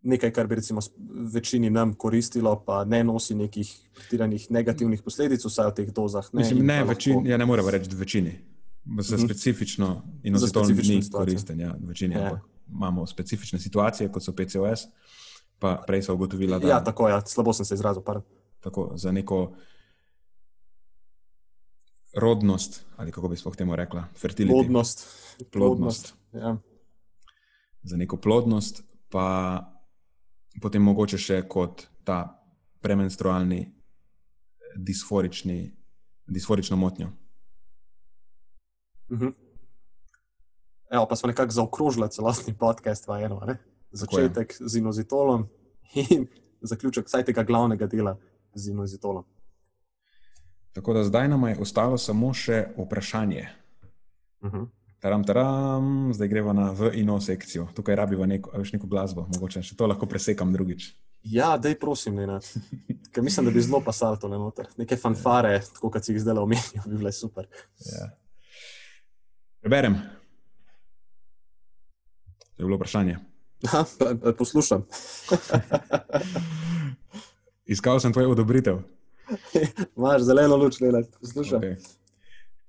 Nekaj, kar bi recimo večini nam koristilo, pa ne nosi nekih pretiranih negativnih posledic, vsaj v teh dozah. Ne, Mislim, ne, večin, lahko... ja, ne moremo reči, večini. Za mhm. specifično in za specifično ni koristen, ja, večini. Ja. Imamo specifične situacije, kot so PCOS, pa prej so ugotovila, da. Ja, tako je, ja, slabo sem se izrazil. Tako, za neko rodnost, ali kako bi sploh temu rekla, fertilnost. Plodnost. plodnost. Ja. Za neko plodnost, pa potem mogoče še kot ta premenstrualni, disforični, disforično motnjo. Uh mhm. -huh. Evo, pa smo nekako zaokrožili celotni podcast v eno. Ne? Začetek z inozitolom in zaključek vsaj tega glavnega dela z inozitolom. Tako da zdaj nam je ostalo samo še vprašanje. Uh mhm. -huh. taram, taram, zdaj gremo na V in O sekcijo. Tukaj rabiva neko, neko glasbo, mogoče še to lahko presekam drugič. Ja, dej prosim, ne. Ker mislim, da bi zelo pasalo to noter. Neke fanfare, tako kot si jih zdaj omenil, bi bile super. Ja. Preberem. Je bilo vprašanje. Ha, poslušam. [laughs] Iskal sem tvoj odobritev. Imáš zeleno luč, ne poslušaj. Okay.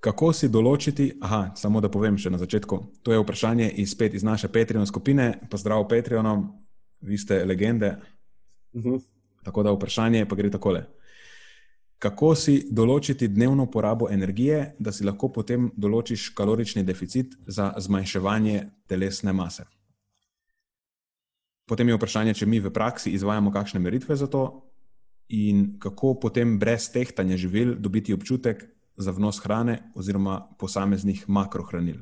Kako si določiti, aha, samo da povem še na začetku, to je vprašanje iz, spet, iz naše Patreon skupine, pa zdrav Patreonom, vi ste legende. Uh mhm. -huh. Tako da vprašanje pa gre takole. Kako si določiti dnevno porabo energije, da si lahko potem določiš kalorični deficit za zmanjševanje telesne mase? Potem je vprašanje, če mi v praksi izvajamo kakšne meritve za to, in kako potem brez tehtanja živil dobiti občutek za vnos hrane oziroma posameznih makrohranil.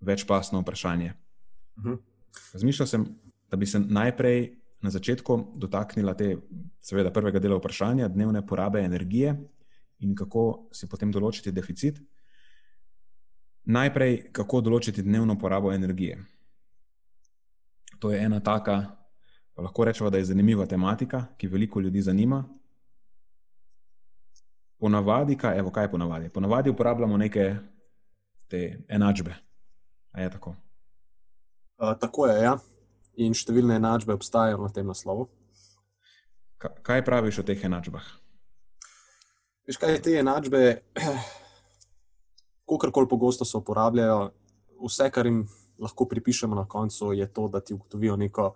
Večpasno vprašanje. Mhm. Razmišljal sem, da bi se najprej na začetku dotaknila te, seveda, prvega dela vprašanja, dnevne porabe energije in kako si potem določiti deficit. Najprej, kako določiti dnevno porabo energije. To je ena taka lahko rečemo, da je zanimiva tematika, ki veliko ljudi zanima. Ponavadi, kaj, evo, kaj je ponavadi? Ponavadi uporabljamo neke te enačbe. A je tako? Uh, tako je, ja. In številne enačbe obstajajo na tem naslovu. Ka, kaj praviš o teh enačbah? Veš, kaj te enačbe, [clears throat] kakorkoli pogosto se uporabljajo, vse, kar jim lahko pripišemo na koncu, je to, da ti ugotovijo neko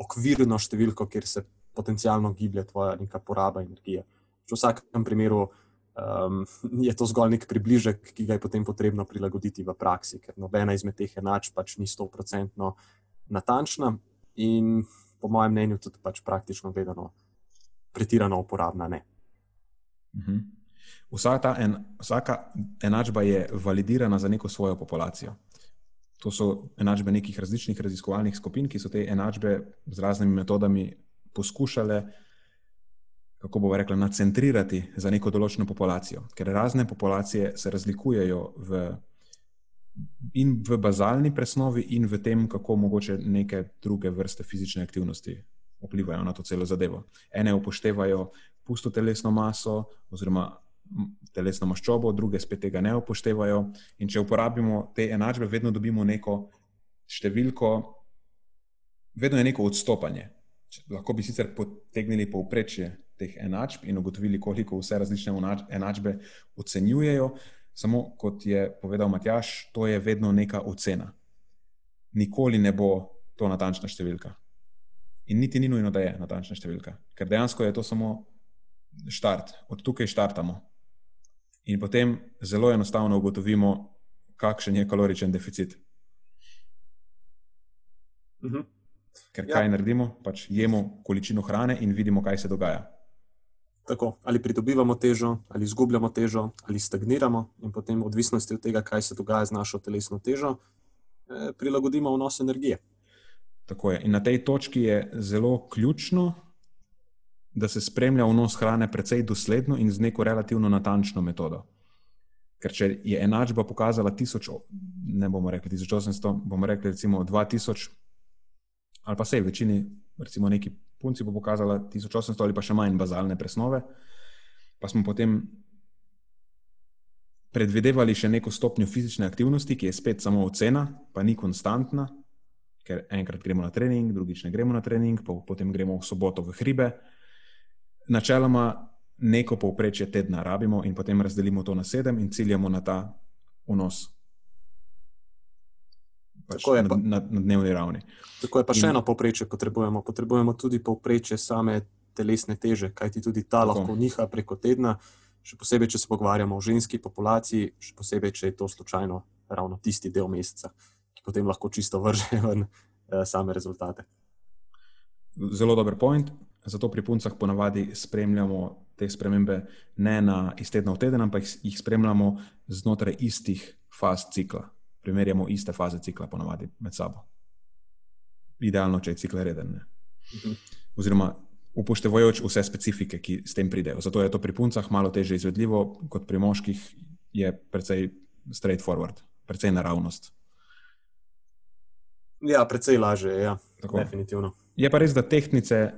okvirno številko, kjer se potencialno giblje tvoja neka poraba energije. V vsakem primeru um, je to zgolj nek približek, ki ga je potem potrebno prilagoditi v praksi, ker nobena izmed teh enač pač ni stoprocentno natančna in po mojem mnenju tudi pač praktično gledano pretirano uporabna. Ne. Mhm. Vsaka, en, vsaka enačba je validirana za neko svojo populacijo. To so enačbe nekih različnih raziskovalnih skupin, ki so te enačbe z raznimi metodami poskušale, kako bomo rekli, nacentrirati za neko določeno populacijo. Ker razne populacije se razlikujejo v, in v bazalni presnovi, in v tem, kako mogoče neke druge vrste fizične aktivnosti vplivajo na to celo zadevo. Ene upoštevajo pusto telesno maso, oziroma telesno maščobo, druge spet tega ne upoštevajo. In če uporabimo te enačbe, vedno dobimo neko številko, vedno je neko odstopanje. Lahko bi sicer potegnili povprečje teh enačb in ugotovili, koliko vse različne enačbe ocenjujejo, samo kot je povedal Matjaš, to je vedno neka ocena. Nikoli ne bo to natančna številka. In niti ni nujno, da je natančna številka, ker dejansko je to samo štart, od tukaj štartamo. In potem zelo enostavno ugotovimo, kakšen je kaloričen deficit. Uh -huh. Ker kaj ja. naredimo? Pač jemo količino hrane in vidimo, kaj se dogaja. Tako, ali pridobivamo težo, ali izgubljamo težo, ali stagniramo, in potem, v odvisnosti od tega, kaj se dogaja z našo telesno težo, eh, prilagodimo vnos energije. Tako je. In na tej točki je zelo ključno, da se spremlja vnos hrane precej dosledno in z neko relativno natančno metodo. Ker če je enačba pokazala 1000, ne bomo rekli 1800, bomo rekli recimo 2000, ali pa se v večini, recimo neki punci bo pokazala 1800 ali pa še manj bazalne presnove, pa smo potem predvidevali še neko stopnjo fizične aktivnosti, ki je spet samo ocena, pa ni konstantna, ker enkrat gremo na trening, drugič ne gremo na trening, potem gremo v soboto v hribe načeloma neko povprečje tedna rabimo in potem razdelimo to na sedem in ciljamo na ta vnos. Pač na, na, na dnevni ravni. Tako je pa še in, eno povprečje, potrebujemo. Potrebujemo tudi povprečje same telesne teže, kajti tudi ta tako. lahko niha preko tedna, še posebej, če se pogovarjamo o ženski populaciji, še posebej, če je to slučajno ravno tisti del meseca, ki potem lahko čisto vrže ven eh, same rezultate. Zelo dober point. Zato pri puncah ponavadi spremljamo te spremembe ne na iz tedna v teden, ampak jih spremljamo znotraj istih faz cikla. Primerjamo iste faze cikla ponavadi med sabo. Idealno, če je cikl reden. Mhm. Oziroma, upoštevajoč vse specifike, ki s tem pridejo. Zato je to pri puncah malo teže izvedljivo, kot pri moških je precej straightforward, precej naravnost. Ja, precej lažje, ja. definitivno. Je pa res, da tehnice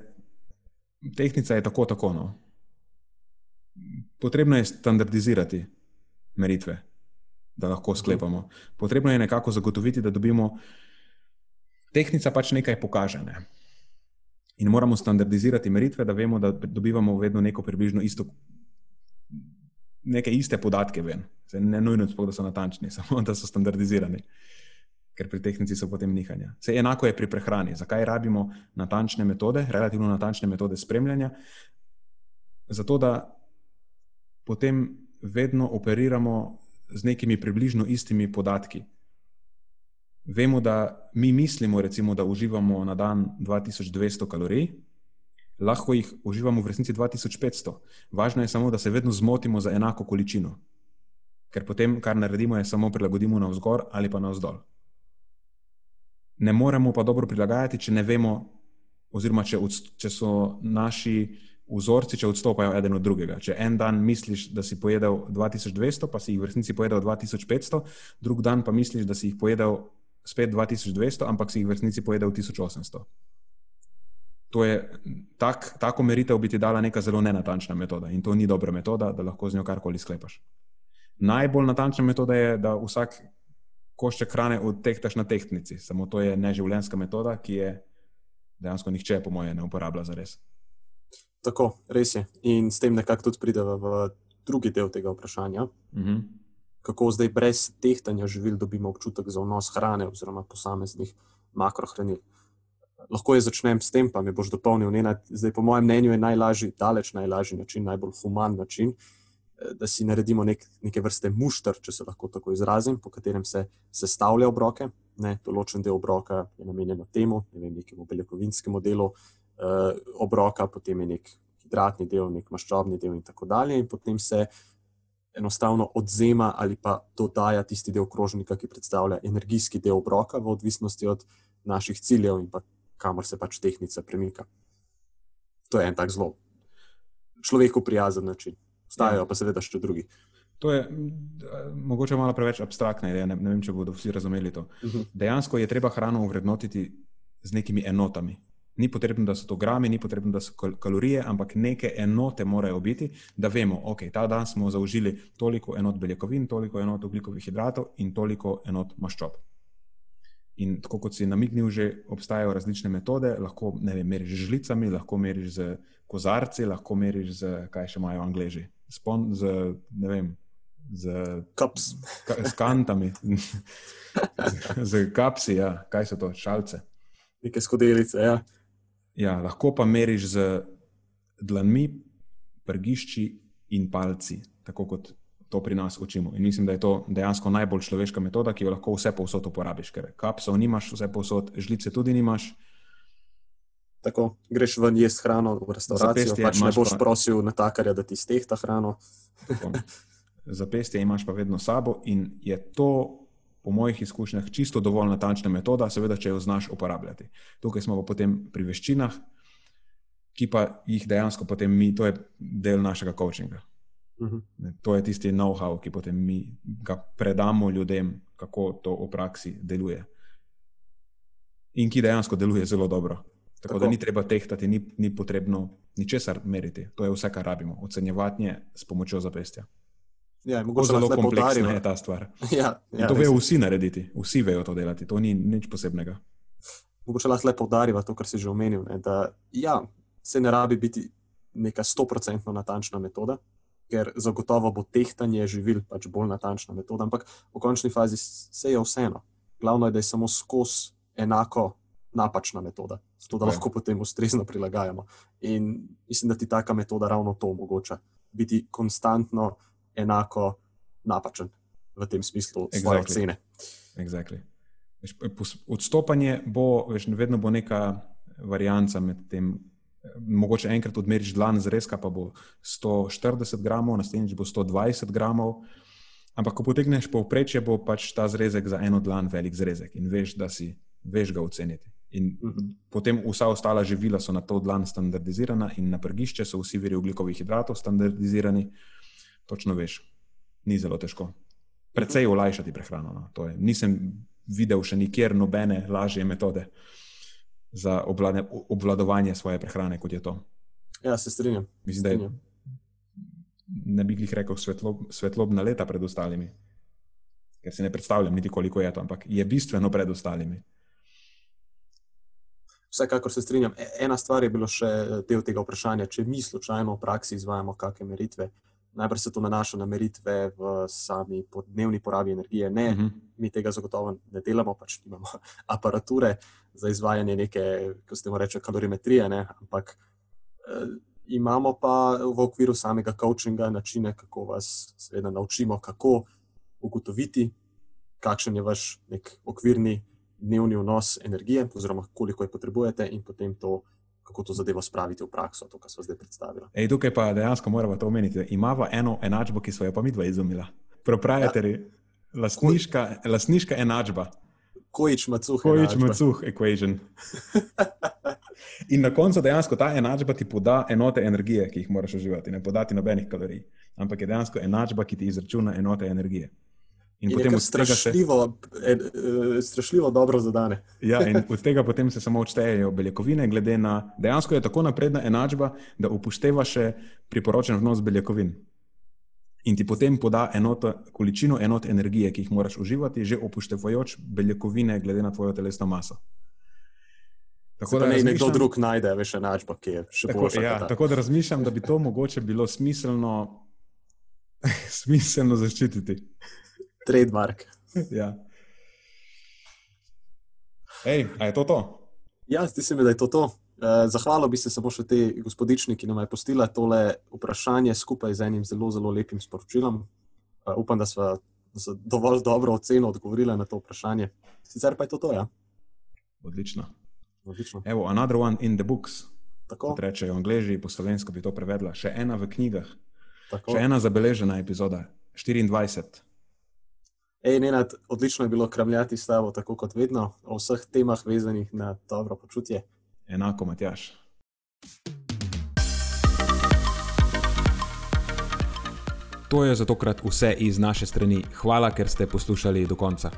tehnika je tako, tako. No. Potrebno je standardizirati meritve, da lahko sklepamo. Potrebno je nekako zagotoviti, da dobimo. Tehnika pač nekaj pokaže. Ne? In moramo standardizirati meritve, da vemo, da dobivamo vedno neko približno isto, neke iste podatke. Ven. Ne nujno, da so natančni, [laughs] samo da so standardizirani. Uh, ker pri tehnici so potem nihanja. Vse enako je pri prehrani. Zakaj rabimo natančne metode, relativno natančne metode spremljanja? Zato, da potem vedno operiramo z nekimi približno istimi podatki. Vemo, da mi mislimo, recimo, da uživamo na dan 2200 kalorij, lahko jih uživamo v resnici 2500. Važno je samo, da se vedno zmotimo za enako količino. Ker potem, kar naredimo, je samo prilagodimo na vzgor ali pa na vzdolj ne moremo pa dobro prilagajati, če ne vemo, oziroma če, če so naši vzorci, če odstopajo eden od drugega. Če en dan misliš, da si pojedel 2200, pa si jih v resnici pojedel 2500, drug dan pa misliš, da si jih pojedel spet 2200, ampak si jih v resnici pojedel 1800. To je tak, tako meritev bi ti dala neka zelo nenatančna metoda in to ni dobra metoda, da lahko z njo karkoli sklepaš. Najbolj natančna metoda je, da vsak košček hrane odtehtaš na tehtnici. Samo to je neživljenjska metoda, ki je dejansko nihče, po mojem, ne uporablja za res. Tako, res je. In s tem nekako tudi pridemo v drugi del tega vprašanja. Uh mhm. -huh. Kako zdaj brez tehtanja živil dobimo občutek za vnos hrane oziroma posameznih makrohranil. Lahko jaz začnem s tem, pa mi boš dopolnil. Zdaj, po mojem mnenju, je najlažji, daleč najlažji način, najbolj human način, uh, da si naredimo nek, neke vrste mušter, če se lahko tako izrazim, po katerem se sestavlja obroke. Ne, določen del obroka je namenjen temu, ne vem, nekemu beljakovinskemu delu uh, obroka, potem je nek hidratni del, nek maščobni del in tako dalje, in potem se enostavno odzema ali pa dodaja tisti del krožnika, ki predstavlja energijski del obroka, v odvisnosti od naših ciljev in pa kamor se pač tehnika premika. To je en tak zelo človeku prijazen način. Obstajajo ja. pa seveda še drugi. To je mogoče malo preveč abstraktno, ne, ne vem, če bodo vsi razumeli to. Uh mhm. -huh. Dejansko je treba hrano uvrednotiti z nekimi enotami. Ni potrebno, da so to grami, ni potrebno, da so kalorije, ampak neke enote morajo biti, da vemo, da okay, ta dan smo zaužili toliko enot beljakovin, toliko enot ugljikovih hidratov in toliko enot maščob. In tako kot si namignil, že obstajajo različne metode, lahko vem, meriš z žlicami, lahko meriš z kozarci, lahko meriš z kaj še imajo angliži. Spon, z, ne vem, z, ka, z kantami, z, z kapsi, ja. kaj so to, šalce. Neke skodelice, ja. Ja, lahko pa meriš z dlanmi, prgišči in palci, tako kot to pri nas učimo. In mislim, da je to dejansko najbolj človeška metoda, ki jo lahko vse povsod uporabiš, ker kapsov nimaš, vse povsod, žlice tudi nimaš. Tako, greš ven jesti hrano v restavracijo, pač ne boš pa... prosil natakarja, da ti stehta hrano. [laughs] Zapestje imaš pa vedno sabo in je to po mojih izkušnjah, čisto dovolj natančna metoda, seveda, če jo znaš uporabljati. Tukaj smo pa potem pri veščinah, ki pa jih dejansko potem mi, to je del našega coachinga. Uh mhm. -huh. To je tisti know-how, ki potem mi ga predamo ljudem, kako to v praksi deluje. In ki dejansko deluje zelo dobro. Tako, Tako. da ni treba tehtati, ni, ni potrebno ničesar meriti. To je vse, kar rabimo. Ocenjevanje s pomočjo zapestja. Ja, zelo kompleksna je ta stvar. [laughs] Ja, ja, to vejo vsi narediti, vsi vejo to delati, to ni nič posebnega. Mogoče lahko le poudariva to, kar si že omenil. Ne, da ja, se ne rabi biti neka stoprocentno natančna metoda, ker zagotovo bo tehtanje živil pač bolj natančna metoda, ampak v končni fazi se je vseeno. Glavno je, da je samo skozi enako napačna metoda, zato da lahko potem ustrezno prilagajamo. In mislim, da ti taka metoda ravno to omogoča. Biti konstantno enako napačen v tem smislu, svoje exactly. ocene. Exactly. Odstopanje bo, veš, vedno bo neka varianta med tem. Mogoče enkrat odmeriš dlan zrezka, pa bo 140 gramov, naslednjič bo 120 gramov. Ampak, ko potegneš povprečje, bo pač ta zrezek za eno dlan velik zrezek in veš, da si veš ga oceniti. In uh mhm. -huh. potem vsa ostala živila so na to dlan standardizirana, in na prgišče so vsi viri ugljikovih hidratov standardizirani. Točno veš, ni zelo težko. Predvsej olajšati prehrano. No. Je, nisem videl še nikjer nobene lažje metode za obvlade, obvladovanje svoje prehrane, kot je to. Ja, se strinjam. Mislim, da je, ne bi jih rekel svetlob, svetlobna leta pred ostalimi, ker si ne predstavljam niti koliko je to, ampak je bistveno pred ostalimi. Vsekakor se strinjam. E, ena stvar je bilo še del tega vprašanja, če mi slučajno v praksi izvajamo kakšne meritve. Najprej se to nanaša na meritve v sami dnevni porabi energije. Ne, uh mhm. -huh. mi tega zagotovo ne delamo, pač imamo [laughs] aparature za izvajanje neke, kako se temu reče, kalorimetrije, ne, ampak eh, imamo pa v okviru samega coachinga načine, kako vas seveda naučimo, kako ugotoviti, kakšen je vaš nek okvirni dnevni vnos energije, oziroma koliko je potrebujete, in potem to kako to zadevo spraviti v prakso, to, kar smo zdaj predstavili. Ej, tukaj pa dejansko moramo to omeniti. Imamo eno enačbo, ki smo jo pa mi dva izumila. Proprietary, ja. lasniška, lasniška enačba. Kojič macuh. Kojič macuh equation. [laughs] In na koncu dejansko ta enačba ti poda enote energije, ki jih moraš uživati, ne podati nobenih kalorij, ampak je dejansko enačba, ki ti izračuna enote energije. In, in potem strašljivo, se... en, uh, strašljivo dobro zadane. [laughs] ja, in od tega potem se samo odštejejo beljakovine, glede na dejansko je tako napredna enačba, da upošteva še priporočen vnos beljakovin. In ti potem poda enoto, količino enot energije, ki jih moraš uživati, že upoštevajoč beljakovine, glede na tvojo telesno maso. Tako da ne nekdo drug najde več enačba, ki je še tako, boljša. Ja, tako da razmišljam, da bi to mogoče bilo smiselno, [laughs] smiselno zaščititi. Trademark. [laughs] ja. Ej, a je to to? Ja, zdi se mi, da je to to. Eh, zahvalil bi se samo še te gospodični, ki nam je postila tole vprašanje skupaj z enim zelo, zelo lepim sporočilom. Eh, upam, da smo z dovolj dobro oceno odgovorili na to vprašanje. Sicer pa je to to, ja. Odlično. Odlično. Evo, another one in the books. Tako, rečejo angliži, po slovensko bi to prevedla. Še ena v knjigah, tako. še ena zabeležena epizoda, 24. Ej, Nenad, odlično je bilo kramljati s tabo, tako kot vedno, o vseh temah vezanih na dobro počutje. Enako, Matjaš. To je za tokrat vse iz naše strani. Hvala, ker ste poslušali do konca.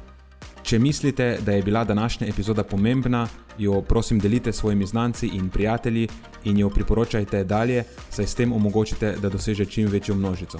Če mislite, da je bila današnja epizoda pomembna, jo prosim delite s svojimi znanci in prijatelji in jo priporočajte dalje, saj s tem omogočite, da doseže čim večjo množico.